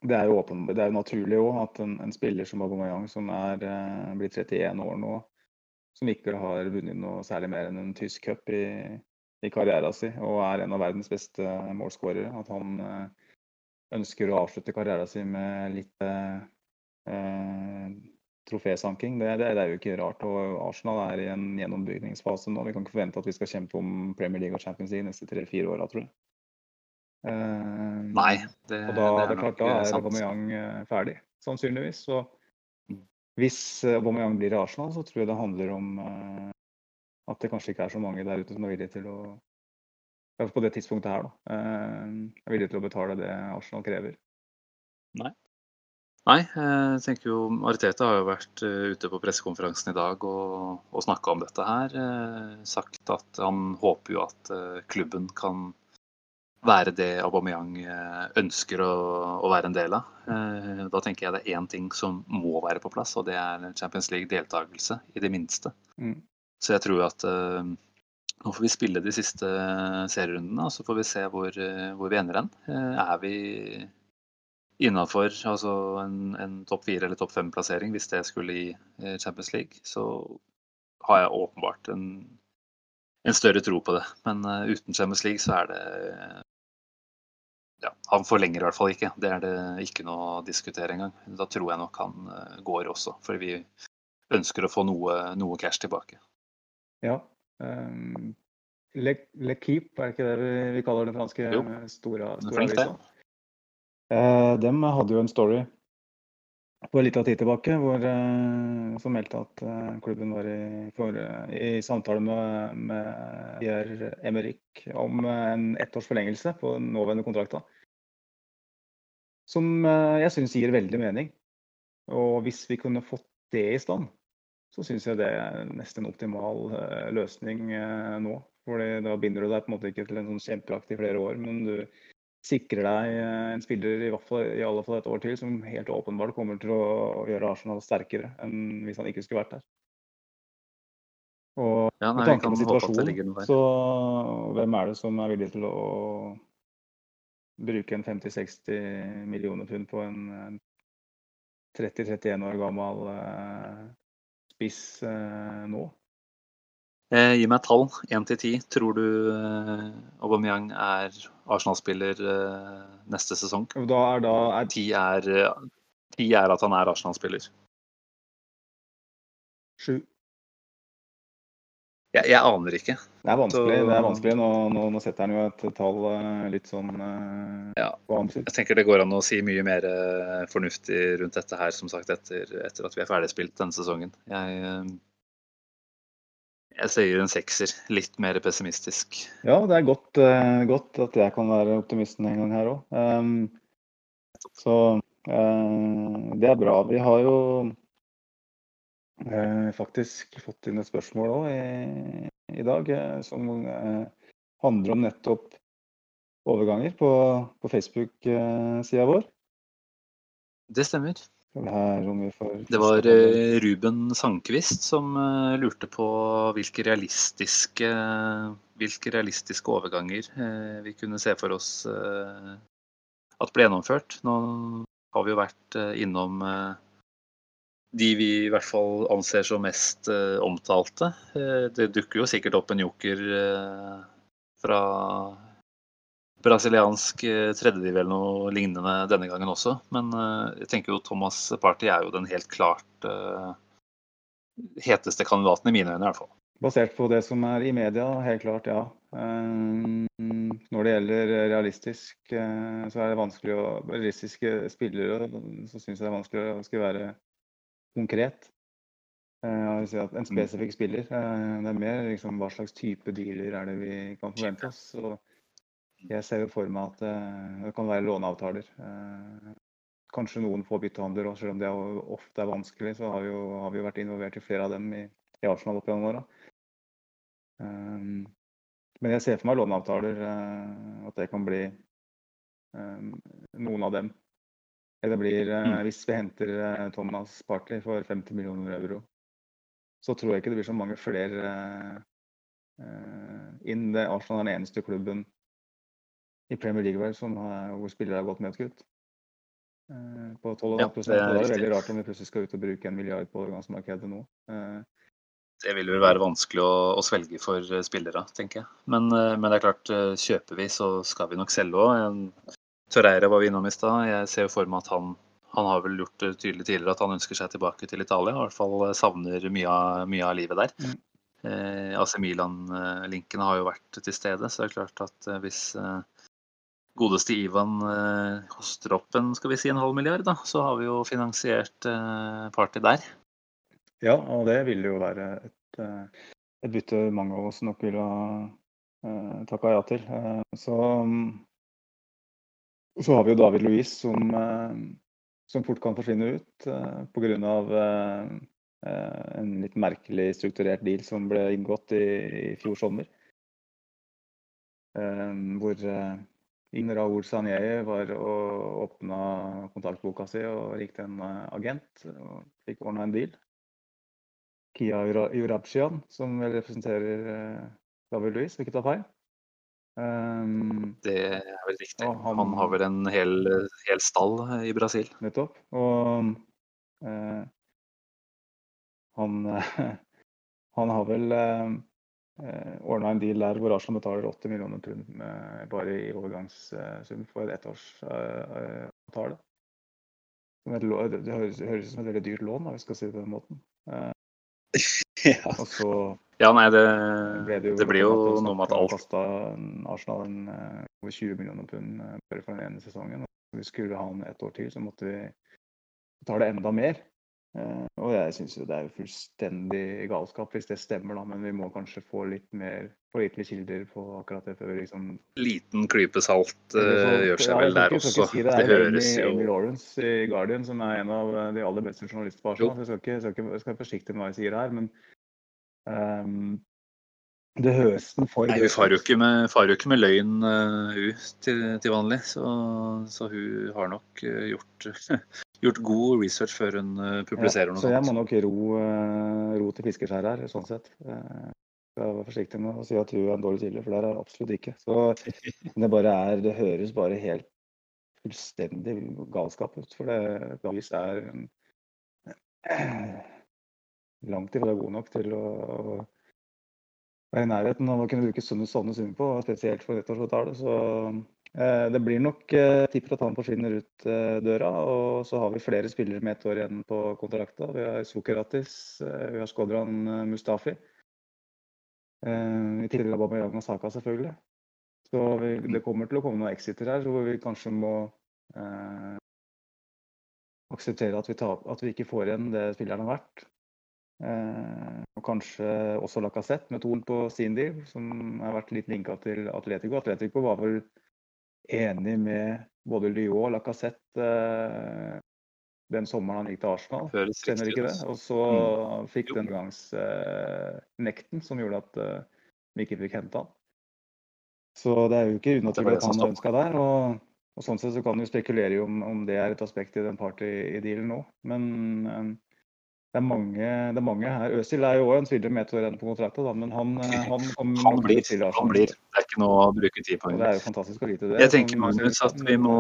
Speaker 3: det er jo åpen, det er jo naturlig òg at en, en spiller som Aubameyang, som er blitt 31 år nå, som ikke har vunnet noe særlig mer enn en tysk cup i, i karrieren sin, og er en av verdens beste målskårere, at han eh, ønsker å avslutte karrieren sin med litt eh, eh, trofésanking. Det, det, det er jo ikke rart. og Arsenal er i en gjennombygningsfase nå. Vi kan ikke forvente at vi skal kjempe om Premier League og Champions League neste tre-fire åra, tror jeg. Eh,
Speaker 2: Nei, det,
Speaker 3: og da,
Speaker 2: det
Speaker 3: det er klart, da
Speaker 2: eh,
Speaker 3: er. Aubameyang ferdig, sannsynligvis. Så. Hvis eh, Aubameyang blir i Arsenal, så tror jeg det handler om eh, at det kanskje ikke er så mange der ute som er villige til å På det tidspunktet her, da. eh, er villige til å betale det Arsenal krever.
Speaker 2: Nei, Nei, jeg tenker jo Ariteta har jo vært eh, ute på pressekonferansen i dag og, og snakka om dette her. eh, Sagt at han håper jo at eh, klubben kan være det Aubameyang eh, ønsker å, å være en del av. Eh, Da tenker jeg det er én ting som må være på plass, og det er Champions League-deltakelse, i det minste.
Speaker 3: Mm.
Speaker 2: Så jeg tror at eh, nå får vi spille de siste serierundene, og så får vi se hvor, hvor vi ender hen. Er vi innafor altså en, en topp fire eller topp fem-plassering, hvis det skulle eh, Champions League, så har jeg åpenbart en, en større tro på det. Men uten Champions League så er det ja, Han forlenger i hvert fall ikke. Det er det ikke noe å diskutere engang. Da tror jeg nok han eh, går også, for vi ønsker å få noe, noe cash tilbake.
Speaker 3: Ja. Um, Keep, er det ikke det vi, vi kaller den franske
Speaker 2: Jo.
Speaker 3: store, store avisa? Uh, dem hadde jo en story for litt av tid tilbake hvor, eh, som meldte at eh, klubben var i, for, i samtale med, med Pierre Emerick om eh, en ettårs forlengelse på nåværende kontrakta. Som eh, jeg syns gir veldig mening. Og hvis vi kunne fått det i stand, så syns jeg det er nesten en optimal eh, løsning eh, nå. Fordi da binder du deg på en måte ikke til en sånn kjempeakt i flere år, men du sikrer deg eh, en spiller i, hvert fall, i alle fall et år til som helt åpenbart kommer til å gjøre Arsenal sterkere enn hvis han ikke skulle vært der. Og
Speaker 2: Ja, nei,
Speaker 3: med tanke på situasjonen, så hvem er det som er villig til å bruke en 50-60 millioner pund på en en 30-31 år gammel eh, spiss eh, nå?
Speaker 2: Eh, gi meg et tall, én til ti. Tror du eh, Aubameyang er Arsenal-spiller eh, neste sesong?
Speaker 3: Da er da er
Speaker 2: Ti er, eh, ti er at han er Arsenal-spiller.
Speaker 3: sju.
Speaker 2: Jeg, jeg aner ikke.
Speaker 3: Det er vanskelig.
Speaker 2: Så-
Speaker 3: det er vanskelig. Nå, nå, nå setter han jo et tall eh, litt sånn eh,
Speaker 2: Ja. Jeg tenker det går an å si mye mer fornuftig rundt dette her, som sagt, etter, etter at vi er ferdigspilt denne sesongen. Jeg, jeg sier en sekser. Litt mer pessimistisk.
Speaker 3: Ja, det er godt, uh, godt at jeg kan være optimisten en gang her òg. så uh, det er bra. Vi har jo uh, faktisk fått inn et spørsmål òg i, i dag, som handler om nettopp overganger på, på Facebook-sida vår.
Speaker 2: Det stemmer. Det var eh, Ruben Sandquist som eh, lurte på hvilke realistiske, hvilke realistiske overganger eh, vi kunne se for oss at ble gjennomført. Nå har vi jo vært innom de vi i hvert fall anser som mest omtalte. Det dukker jo sikkert opp en joker fra brasiliansk eh, tredjediv eller noe lignende denne gangen også. Men eh, jeg tenker jo Thomas Party er jo den helt klart eh, heteste kandidaten i mine øyne, i hvert fall.
Speaker 3: Basert på det som er i media, helt klart, ja. Når det gjelder realistisk, så er det vanskelig å Realistiske spillere, så syns jeg det er vanskelig å skulle være konkret. Si at En spesifikk spiller. Det er mer liksom hva slags type dealer er det vi kan forvente oss. Så jeg ser jo for meg at eh, det kan være låneavtaler. Eh, Kanskje noen få byttehandler òg, selv om det ofte er vanskelig. Så har vi jo, har vi jo vært involvert i flere av dem i, i Arsenal opp gjennom åra. Um, men jeg ser for meg låneavtaler, eh, at det kan bli noen av dem. Eller det blir, eh,
Speaker 2: Mm.
Speaker 3: hvis vi henter eh, Thomas Partley for 50 millioner euro, så tror jeg ikke det blir så mange flere eh, eh, inn. Arsenal er den eneste klubben i Premier League vel, som har, hvor spillere har gått med et kutt. Eh, på 12,5
Speaker 2: Ja, det er
Speaker 3: og er veldig rart om vi plutselig skal ut og bruke en milliard på overgangsmarkedet nå. Eh,
Speaker 2: Det vil vel være vanskelig å, å svelge for eh, spillere, tenker jeg. Men, men det er klart, kjøper vi, så skal vi nok selge òg. Torreira var vi innom i stad. Jeg ser jo for meg at han, han har vel gjort det tydelig tidligere at han ønsker seg tilbake til Italia. I hvert fall savner mye av, mye av livet der.
Speaker 3: Mm.
Speaker 2: AC Milan-linkene har jo vært til stede, så det er klart at hvis godeste Ivan eh, koster opp en, skal vi si, en halv milliard, da, så har vi jo finansiert eh, party der.
Speaker 3: Ja, og det ville jo være et, eh, et bytte mange av oss nok ville ha takka ja til. Så, mm, så har vi jo David Louise som, som fort kan forsvinne ut pga. En litt merkelig strukturert deal som ble inngått i, i fjor sommer. Hvor Raoul Sanjei var og åpna kontaktboka si og ringte en eh, agent og fikk ordna en deal. Kia Jura- Jurabshian, som representerer eh, David Louis, vil ikke ta feil. Um,
Speaker 2: Det er vel riktig.
Speaker 3: Han-
Speaker 2: Han har vel en hel, hel stall i Brasil.
Speaker 3: nettopp. Og uh, han, [LAUGHS] han har vel eh, ordna en deal der hvor Arsenal betaler 80 millioner pund bare i overgangssum for et ettårsavtale. Som et det høres, ut som et veldig dyrt lån, da, hvis vi skal si det på den måten. [LAUGHS] Eh,
Speaker 2: Ja.
Speaker 3: Og så
Speaker 2: ja, nei, det,
Speaker 3: ble det jo,
Speaker 2: det blir jo noe med at alt
Speaker 3: kosta Arsenal en, eh, over 20 millioner pund eh, bare for den ene sesongen. Og vi skulle ha den et år til, så måtte vi betale enda mer. Eh, og jeg syns jo det er jo fullstendig galskap hvis det stemmer, da. Men vi må kanskje få litt mer pålitelige kilder på akkurat det før vi liksom
Speaker 2: Liten klype salt
Speaker 3: uh,
Speaker 2: eh, gjør seg
Speaker 3: ja,
Speaker 2: vel der også.
Speaker 3: si
Speaker 2: Det
Speaker 3: det. det
Speaker 2: høres
Speaker 3: Amy, Amy Lawrence i Guardian, som er en av de aller beste journalister på
Speaker 2: Jo.
Speaker 3: Arsenal. Jeg skal, ikke, skal ikke, skal være forsiktig med hva jeg sier her, men um, det høres den for
Speaker 2: Nei, hun farer jo ikke med, jo ikke med løgn, uh, hun, til, til vanlig. Så, så hun har nok uh, gjort, gjort god research før hun publiserer publiserer noe
Speaker 3: Så jeg må nok ro, eh, ro til fiskeskjær her, sånn sett. Eh, Jeg var forsiktig med å si at hun er en dårlig kilde, for det er hun absolutt ikke. Så det bare er Det høres bare helt fullstendig galskap ut. For det Davis er eh, langt ifra god nok til å, være i nærheten av å kunne bruke sånne, summer på, spesielt for ettårsavtale. Eh, det blir nok eh, tipper at han forsvinner ut eh, døra. Og så har vi flere spillere med ett år igjen på kontrakta. Vi har Sukeratis, vi har Skodran Mustafi. I tillegg Aubameyang og Saka, selvfølgelig. Så vi, det kommer til å komme noen exiter her, hvor vi kanskje må eh, akseptere at vi, tar, at vi ikke får igjen det spilleren har vært. Eh, og kanskje også Lacassette med Torn på sin deal, som har vært litt linka til Atletico. Atletico var vel enig med både Lyon og Lacassette eh, den sommeren han gikk til Arsenal.
Speaker 2: Kjenner
Speaker 3: ikke det? Og så fikk
Speaker 2: Jo.
Speaker 3: den gangs eh, nekten som gjorde at eh, vi ikke fikk hente han. Så det er jo ikke unaturlig at han ønska der. Og, og sånn sett så kan du spekulere om, om det er et aspekt i den party-dealen nå. Men eh, det er mange, det er mange her. Øzil er jo òg en spiller med til å renne på kontrakten, da, men han, han, han
Speaker 2: Han
Speaker 3: nok
Speaker 2: blir.
Speaker 3: til.
Speaker 2: Han blir. Det er ikke noe å bruke tid på.
Speaker 3: Det er jo fantastisk å vite det.
Speaker 2: Jeg tenker Magnus at vi må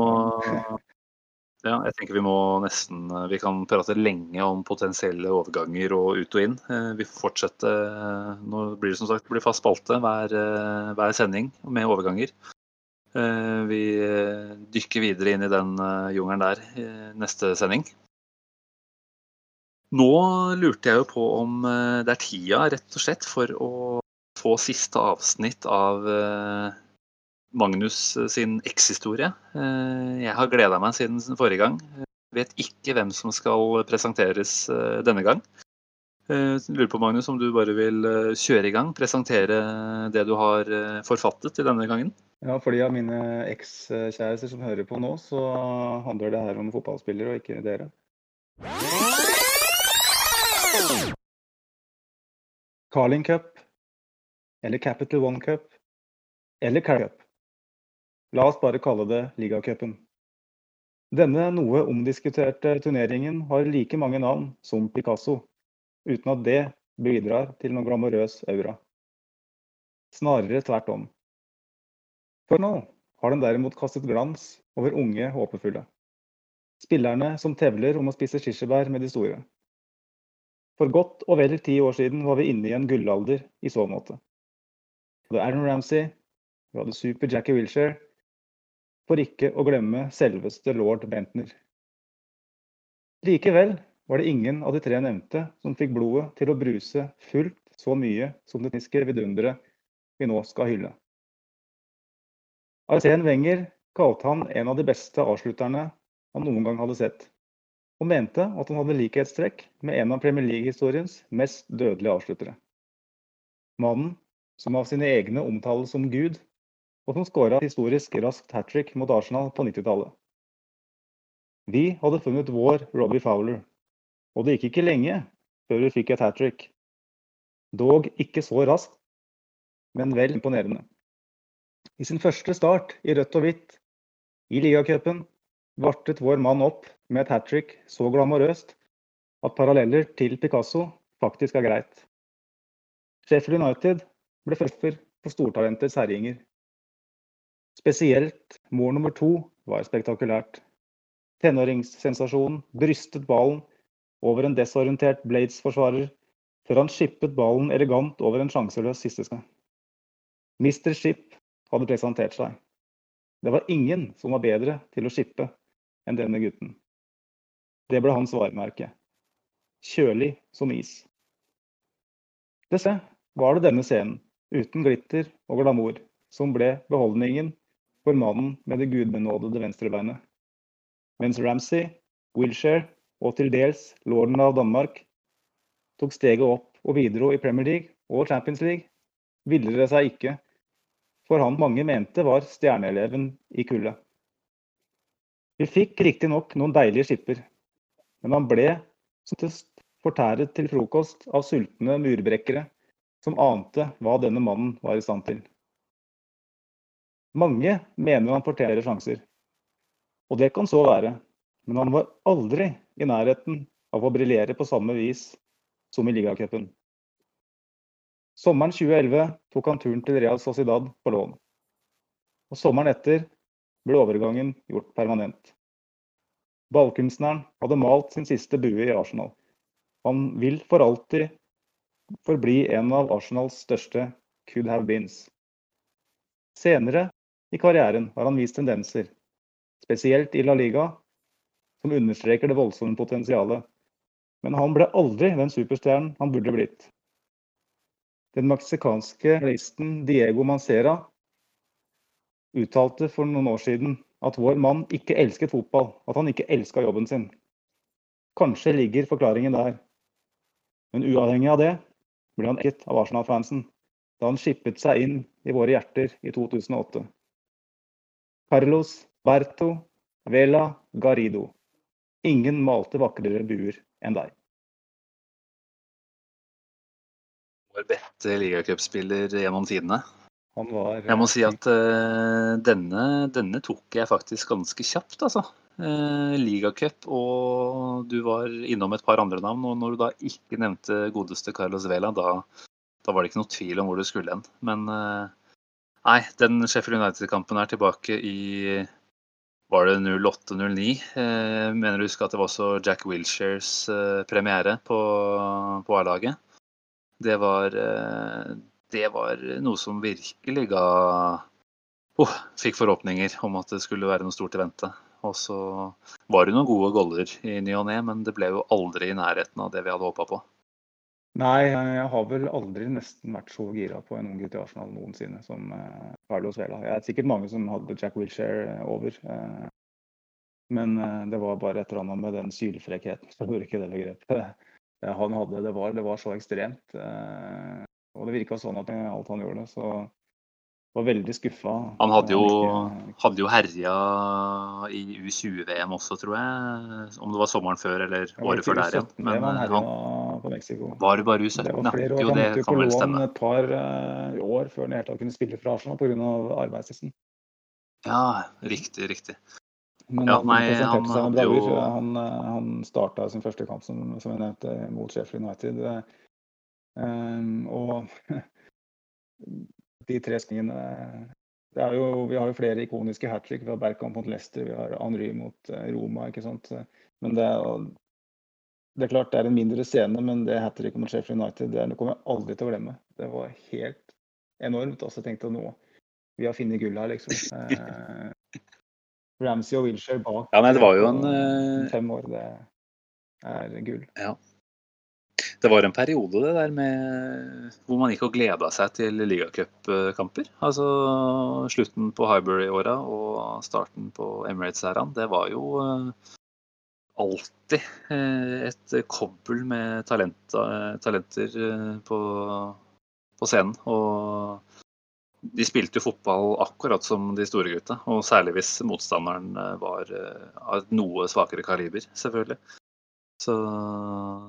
Speaker 2: ja, jeg tenker vi må nesten Vi kan prate lenge om potensielle overganger og ut og inn. Eh, Vi får fortsette eh, Nå blir det som sagt blir fast spalte hver, eh, hver sending med overganger. Eh, Vi eh, dykker videre inn i den eh, jungelen der neste sending. Nå lurte jeg jo på om eh, det er tida rett og slett for å få siste avsnitt av eh, Magnus eh, sin eks-historie. Jeg har gleda meg siden forrige gang. Vet ikke hvem som skal presenteres denne gang. Lurer på Magnus om du bare vil kjøre i gang, presentere det du har forfattet til denne gangen.
Speaker 3: Ja, for de av mine ekskjærester som hører på nå, så handler det her om fotballspillere og ikke dere. Carling Cup, eller Capital One Cup, eller Carling Cup. La oss bare kalle det ligacupen. Denne noe omdiskuterte turneringen har like mange navn som Picasso, uten at det bidrar til noen glamorøs aura. Snarere tvert om. For nå har den derimot kastet glans over unge håpefulle. Spillerne som tevler om å spise kirsebær med de store. For godt og vel ti år siden var vi inne i en gullalder i så måte. Vi hadde Aaron Ramsey, vi hadde super Jackie Wilshere, for ikke å glemme selveste lord Bentner. Likevel var det ingen av de tre nevnte som fikk blodet til å bruse fullt så mye som det tekniske vidunderet vi nå skal hylle. Arsen Wenger kalte han en av de beste avslutterne han noen gang hadde sett, og mente at han hadde likhetstrekk med en av Premier League-historiens mest dødelige avsluttere. Mannen som av sine egne omtales som Gud, og som skåra historisk raskt hat trick mot Arsenal på 90-tallet. Vi hadde funnet vår Robbie Fowler, og det gikk ikke lenge før vi fikk et hat trick. Dog ikke så raskt, men vel imponerende. I sin første start i rødt og hvitt i ligacupen vartet vår mann opp med et hat trick så glamorøst at paralleller til Picasso faktisk er greit. Sheffield United ble førster for stortalentets herjinger. Spesielt mål nummer to var spektakulært. Tenåringssensasjonen brystet ballen over en desorientert Blades-forsvarer før han skippet ballen elegant over en sjanseløs sistested. Mr. Ship hadde presentert seg. Det var ingen som var bedre til å skippe enn denne gutten. Det ble hans varemerke. Kjølig som is. Dessverre var det denne scenen, uten glitter og glamour, som ble beholdningen for mannen med det gudbenådede venstrebeinet. Mens Ramsay, Wilshere og til dels lorden av Danmark tok steget opp og bidro i Premier League og Champions League, ville det seg ikke for han mange mente var stjerneeleven i kullet. Vi fikk riktignok noen deilige skipper, men han ble fortæret til frokost av sultne murbrekkere som ante hva denne mannen var i stand til. Mange mener han fortjener sjanser, og det kan så være, men han var aldri i nærheten av å briljere på samme vis som i ligacupen. Sommeren 2011 tok han turen til Real Sociedad på lån. Og sommeren etter ble overgangen gjort permanent. Ballkunstneren hadde malt sin siste bue i Arsenal. Han vil for alltid forbli en av Arsenals største could have beens. Senere i karrieren har han vist tendenser, spesielt i La Liga, som understreker det voldsomme potensialet. Men han ble aldri den superstjernen han burde blitt. Den meksikanske realisten Diego Mancera uttalte for noen år siden at vår mann ikke elsket fotball, at han ikke elska jobben sin. Kanskje ligger forklaringen der. Men uavhengig av det ble han ekket av Arsenal-fansen da han skippet seg inn i våre hjerter i 2008. Carlos Berto Vela Garrido. Ingen malte vakrere buer enn deg.
Speaker 2: Vår beste ligacupspiller gjennom tidene.
Speaker 3: Han var
Speaker 2: Jeg må si at uh, denne, denne, tok jeg faktisk ganske kjapt, altså. Uh, Ligacup, og du var innom et par andre navn. Og når du da ikke nevnte godeste Carlos Vela, da, da var det ikke noe tvil om hvor du skulle hen. Men uh, nei, den Sheffield United-kampen er tilbake i var det 08-09? Uh, mener du husker at det var også Jack Wilshares premiere på, på A-laget? Det var det var noe som virkelig ga oh, Fikk forhåpninger om at det skulle være noe stort i vente. Og så var det noen gode goller i ny og ne, men det ble jo aldri i nærheten av det vi hadde håpa på.
Speaker 3: Nei, jeg har vel aldri nesten vært så gira på en ung gutt i Arsenal noensinne som eh, Carlos Vela. Jeg er sikkert mange som hadde Jack Wilshere over. Eh, men eh, det var bare et eller annet med den sylfrekkheten som gjorde ikke det begrepet. Han hadde, det var, det var så ekstremt. Og det virka sånn at alt han gjorde. Så var veldig skuffa.
Speaker 2: Han hadde jo, hadde jo herja i U20-VM også, tror jeg. Om det var sommeren før eller året før der igjen.
Speaker 3: Men han, eh,
Speaker 2: på Mexico. var det bare U17?
Speaker 3: Det var flere år. Jo, det kan vel stemme. et par uh, år før han helt kunne spille for Arsenal pga. arbeidslisten.
Speaker 2: Ja, riktig, riktig.
Speaker 3: Men ja, nei, han, han, jo... han, eh, han starta sin første kamp, som, som jeg nevnte, mot Sheffield United. Og [LAUGHS] de tre skningene det jo, Vi har jo flere ikoniske hat trick. Vi har Berkamp mot Leicester, vi har Henry mot uh, Roma. ikke sant? Men det, det, er klart det er en mindre scene, men det hat tricket mot Sheffield United det, det, kommer jeg aldri til å glemme. Det var helt enormt. Altså, jeg tenkte nå Vi har funnet gull her, liksom. Uh, [LAUGHS] Ramsey og Wilshere bak.
Speaker 2: Ja, nei, det var jo en uh...
Speaker 3: Fem år, det er gull.
Speaker 2: Ja. Det var en periode det der med hvor man gikk og gleda seg til ligacupkamper. Altså slutten på Highbury-åra og starten på Emirates-æraen. Det var jo uh, alltid uh, et kobbel med talent, uh, talenter på, på, scenen. Og de spilte jo fotball akkurat som de store gutta. Og særlig hvis motstanderen var av noe svakere kaliber, selvfølgelig. Så,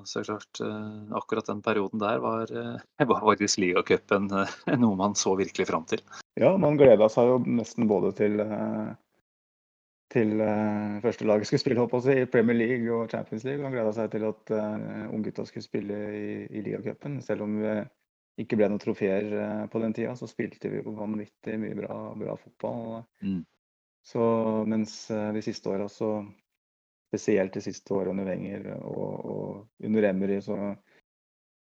Speaker 2: så klart, eh, akkurat den perioden der var, eh, [LAUGHS] var faktisk ligacupen eh, noe man så virkelig fram til.
Speaker 3: Ja, man gleda seg jo nesten både til, til førstelaget skulle spille opp i Premier League og Champions League. Man gleda seg til at uh, unggutta skulle spille i, i ligacupen. Selv om vi ikke ble noen trofeer på den tida, så spilte vi jo vanvittig mye bra, bra fotball. Mm. Så mens de siste åra så spesielt de siste årene under Wenger og, og under Emery, så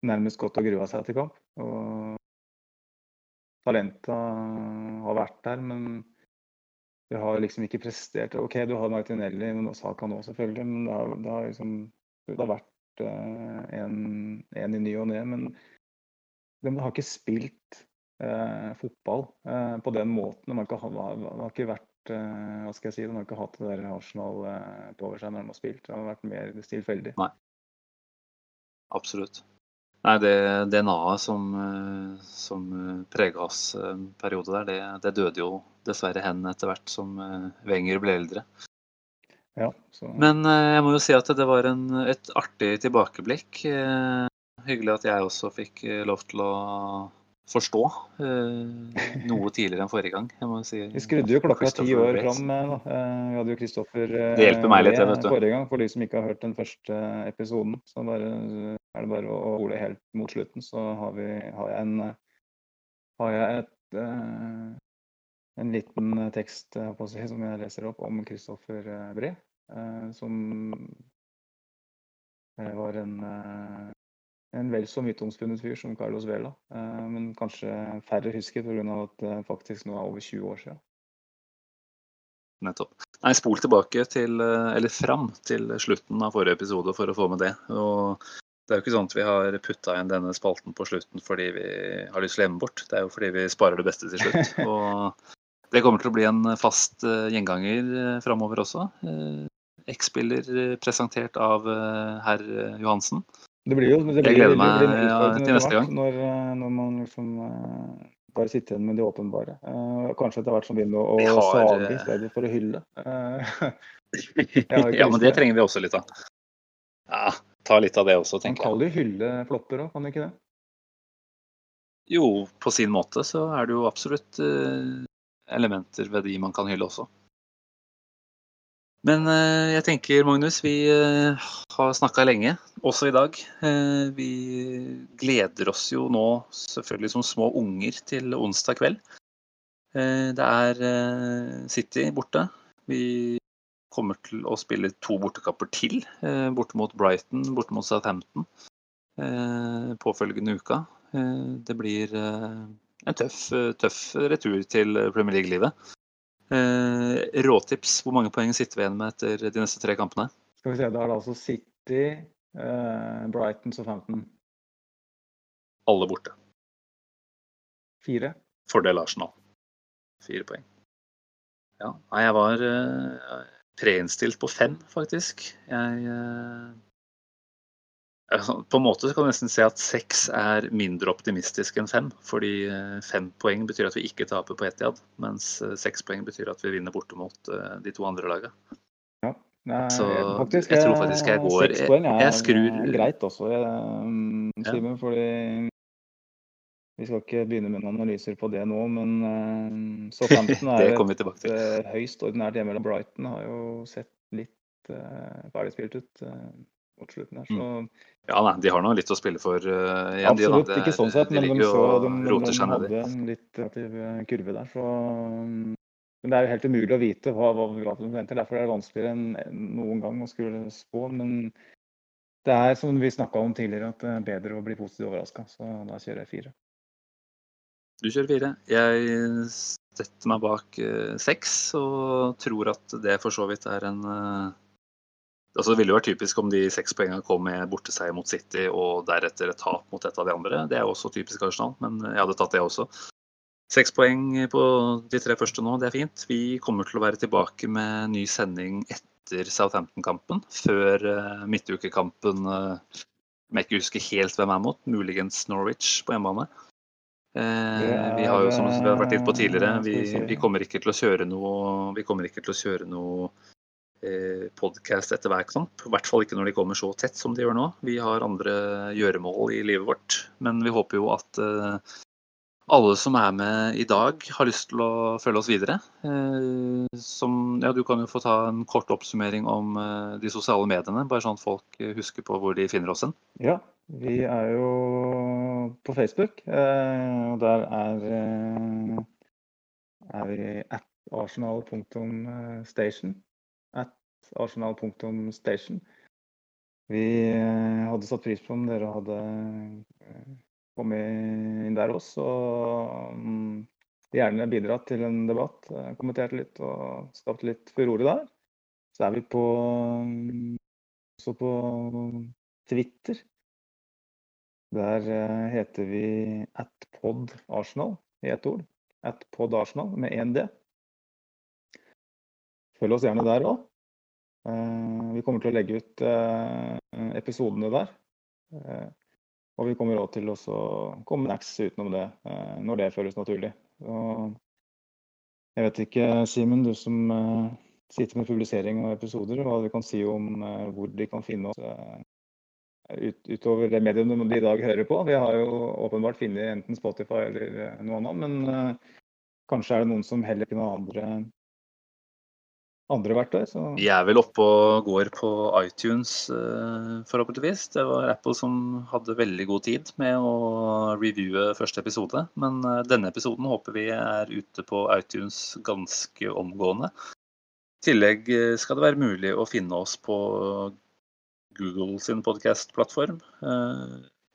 Speaker 3: nærmest gått og grua seg til kamp. Og talenta har vært der, men vi har liksom ikke prestert. OK, du har Martinelli, og Saka nå selvfølgelig, men det har, det har, liksom, det har vært uh, en, en, i ny og ne. Men de har ikke spilt eh, fotball eh, på den måten. De har ikke, de har ikke vært eh, hva skal jeg si, de har ikke hatt det der Arsenal eh, på over seg når de har spilt. Det har vært mer stilfeldig.
Speaker 2: Absolutt. Nei, det DNA-et som, eh, som prega oss en periode der, det, det, døde jo dessverre hen etter hvert som eh, Wenger ble eldre.
Speaker 3: Ja, så...
Speaker 2: Men eh, jeg må jo si at det var en, et artig tilbakeblikk. Eh, hyggelig at jeg også fikk eh, lov til å forstå eh, noe tidligere enn forrige gang. Jeg må si.
Speaker 3: Vi skrudde jo klokka ti år fram. Da. Vi hadde jo Kristoffer
Speaker 2: Det hjelper meg litt, vet du.
Speaker 3: forrige gang. For de som ikke har hørt den første episoden, så bare, er det bare å ole helt mot slutten. Så har, vi, har jeg, en, har jeg et, en liten tekst si, som jeg leser opp om Kristoffer Bree. Som var en en vel så myteomspunnet fyr som Carlos Vela, eh, men kanskje færre husker pga. at det faktisk nå er over 20 år siden.
Speaker 2: Nettopp. Nei, spol tilbake til, eh, eller fram til slutten av forrige episode for å få med det. Og det er jo ikke sånn at vi har putta inn denne spalten på slutten fordi vi har lyst til å gjemme bort. Det er jo fordi vi sparer det beste til slutt. [LAUGHS] Og det kommer til å bli en fast eh, gjenganger framover også. X-spiller presentert av herr Johansen.
Speaker 3: Det blir jo det blir,
Speaker 2: Jeg gleder meg
Speaker 3: det blir
Speaker 2: ja, til neste gang.
Speaker 3: Når, eh, når man liksom uh, bare sitter igjen med det åpenbare. Uh, kanskje etter hvert som begynner å, å har, sage i stedet for å hylle. [LAUGHS] [LAUGHS]
Speaker 2: Ja, men det trenger vi også litt av. Ja, ta litt av det også, tenker
Speaker 3: jeg. Man kan jo hylle flopper òg, kan du ikke det?
Speaker 2: Jo, på sin måte så er det jo absolutt elementer ved de man kan hylle også. Men eh, jeg tenker, Magnus, vi eh, har snakka lenge, også i dag. Eh, vi gleder oss jo nå selvfølgelig som små unger til onsdag kveld. Det er City borte. Vi kommer til å spille to bortekamper til. Borte mot Brighton, borte mot Southampton påfølgende uka. Det blir en tøff, tøff retur til Premier League-livet. Eh, råtips, hvor mange poeng sitter vi igjen med etter de neste tre kampene?
Speaker 3: Skal vi se, Da er det altså City, eh, Brighton og 15.
Speaker 2: Alle borte.
Speaker 3: Fire.
Speaker 2: Fordel Arsenal. Fire poeng. Ja, nei, jeg var eh, preinnstilt på fem, faktisk. Jeg eh, [LAUGHS] på en måte kan du nesten si at seks er mindre optimistisk enn fem. Fordi eh, fem poeng betyr at vi ikke taper på Etiad, mens eh, seks poeng betyr at vi vinner borte mot eh, de to andre lagene.
Speaker 3: Ja. Nei,
Speaker 2: så faktisk, jeg tror faktisk jeg går
Speaker 3: Seks poeng er,
Speaker 2: jeg skrur
Speaker 3: greit også, Simen. Ja. Fordi vi skal ikke begynne med noen analyser på det nå, men så Southampton [LAUGHS] er et høyst ordinært hjemme. Brighton har jo sett litt ferdigspilt ut. Mot slutten her. Så...
Speaker 2: Mm. Ja, nei, de har nå litt å spille for uh,
Speaker 3: igjen. Absolutt, de, ikke sånn sett, men de, så, de, de, de hadde en litt relativ eh, kurve der. Så, um, men det er jo helt umulig å vite hva, hva de venter. Derfor er det vanskeligere enn noen gang å skulle spå. Men det er som vi snakka om tidligere, at det er bedre å bli positivt overraska. Så da kjører jeg fire.
Speaker 2: Du kjører fire. Jeg setter meg bak uh, seks og tror at det for så vidt er en uh, Altså, det ville jo vært typisk om de seks poengene kom med borteseier mot City og deretter et tap mot et av de andre. Det er jo også typisk Arsenal, men jeg hadde tatt det også. Seks poeng på de tre første nå, det er fint. Vi kommer til å være tilbake med ny sending etter Southampton-kampen. Før uh, midtukekampen uh, som jeg ikke husker helt hvem er mot. Muligens Norwich på hjemmebane. Uh, vi har jo, som vi har vært litt på tidligere, vi, vi, kommer ikke til å kjøre noe, vi kommer ikke til å kjøre noe Eh, podkast etter hver kamp. I hvert fall ikke når de kommer så tett som de gjør nå. Vi har andre gjøremål i livet vårt. Men vi håper jo at eh, alle som er med i dag, har lyst til å følge oss videre. Eh, som, ja, du kan jo få ta en kort oppsummering om de sosiale mediene, bare sånn at folk husker på hvor de finner oss hen.
Speaker 3: Ja, vi er jo på Facebook. Og der er, er vi at arsenal.station at arsenal.station. Vi eh, hadde satt pris på om dere hadde eh, kommet inn der også. Og mm, gjerne bidratt til en debatt. Eh, kommentert litt og skapt litt furore der. Så er vi på mm, også på Twitter. Der heter vi atpodarsenal i ett ord. Atpodarsenal med én D. Følg oss gjerne der òg. Vi kommer til å legge ut episodene der. Og vi kommer òg til å komme med utenom det, når det føles naturlig. Og jeg vet ikke, Simen, du som sitter med publisering av episoder, hva du kan si om hvor de kan finne oss ut, utover det mediet de i dag hører på. Vi har jo åpenbart funnet enten Spotify eller noe annet, men kanskje er det noen som heller ikke noen andre andre verktøy. Så.
Speaker 2: Vi er vel oppe og går på iTunes, eh, forhåpentligvis. Det var Apple som hadde veldig god tid med å reviewe første episode. Men eh, denne episoden håper vi er ute på iTunes ganske omgående. I tillegg eh, skal det være mulig å finne oss på Google sin podkastplattform.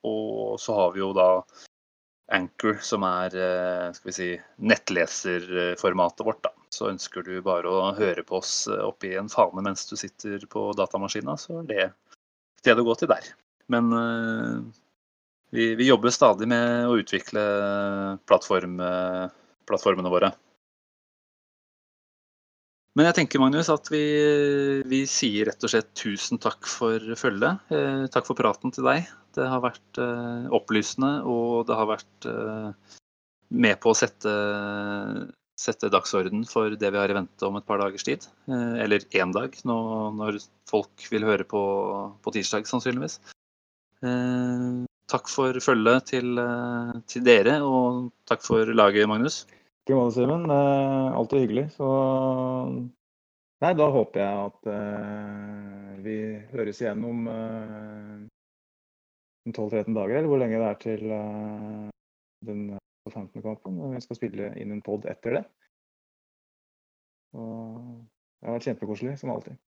Speaker 2: Og så har vi jo da Anchor, som er skal vi si, nettleserformatet vårt. da så ønsker du bare å høre på oss eh, oppi en fane mens du sitter på datamaskina, så er det stedet å gå til der. Men uh, vi, vi, jobber stadig med å utvikle plattform, uh, plattformene våre. Men jeg tenker Magnus, at vi, vi, sier rett og slett tusen takk for følget. Eh, takk for praten til deg. Det har vært eh, opplysende, og det har vært eh, med på å sette sette dagsorden for det vi har i vente om et par dagers tid. Eh, eller én dag, når folk vil høre på, på tirsdag, sannsynligvis. Eh, takk for følget til, eh, til, dere, og takk for laget, Magnus.
Speaker 3: I like måte, Simen. Alltid hyggelig. Så Nei, da håper jeg at uh, vi høres igjen om uh, 12-13 dager, eller hvor lenge det er til uh, den 15. kampen. Og vi skal spille inn en pod etter det. Og det har vært kjempekoselig, som alltid.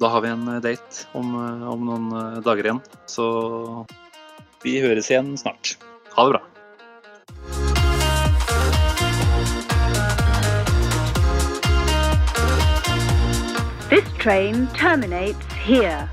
Speaker 2: Da har vi en eh, date om, eh, om noen eh, dager igjen. Så vi høres igjen snart. Ha det bra.
Speaker 4: This train terminates here.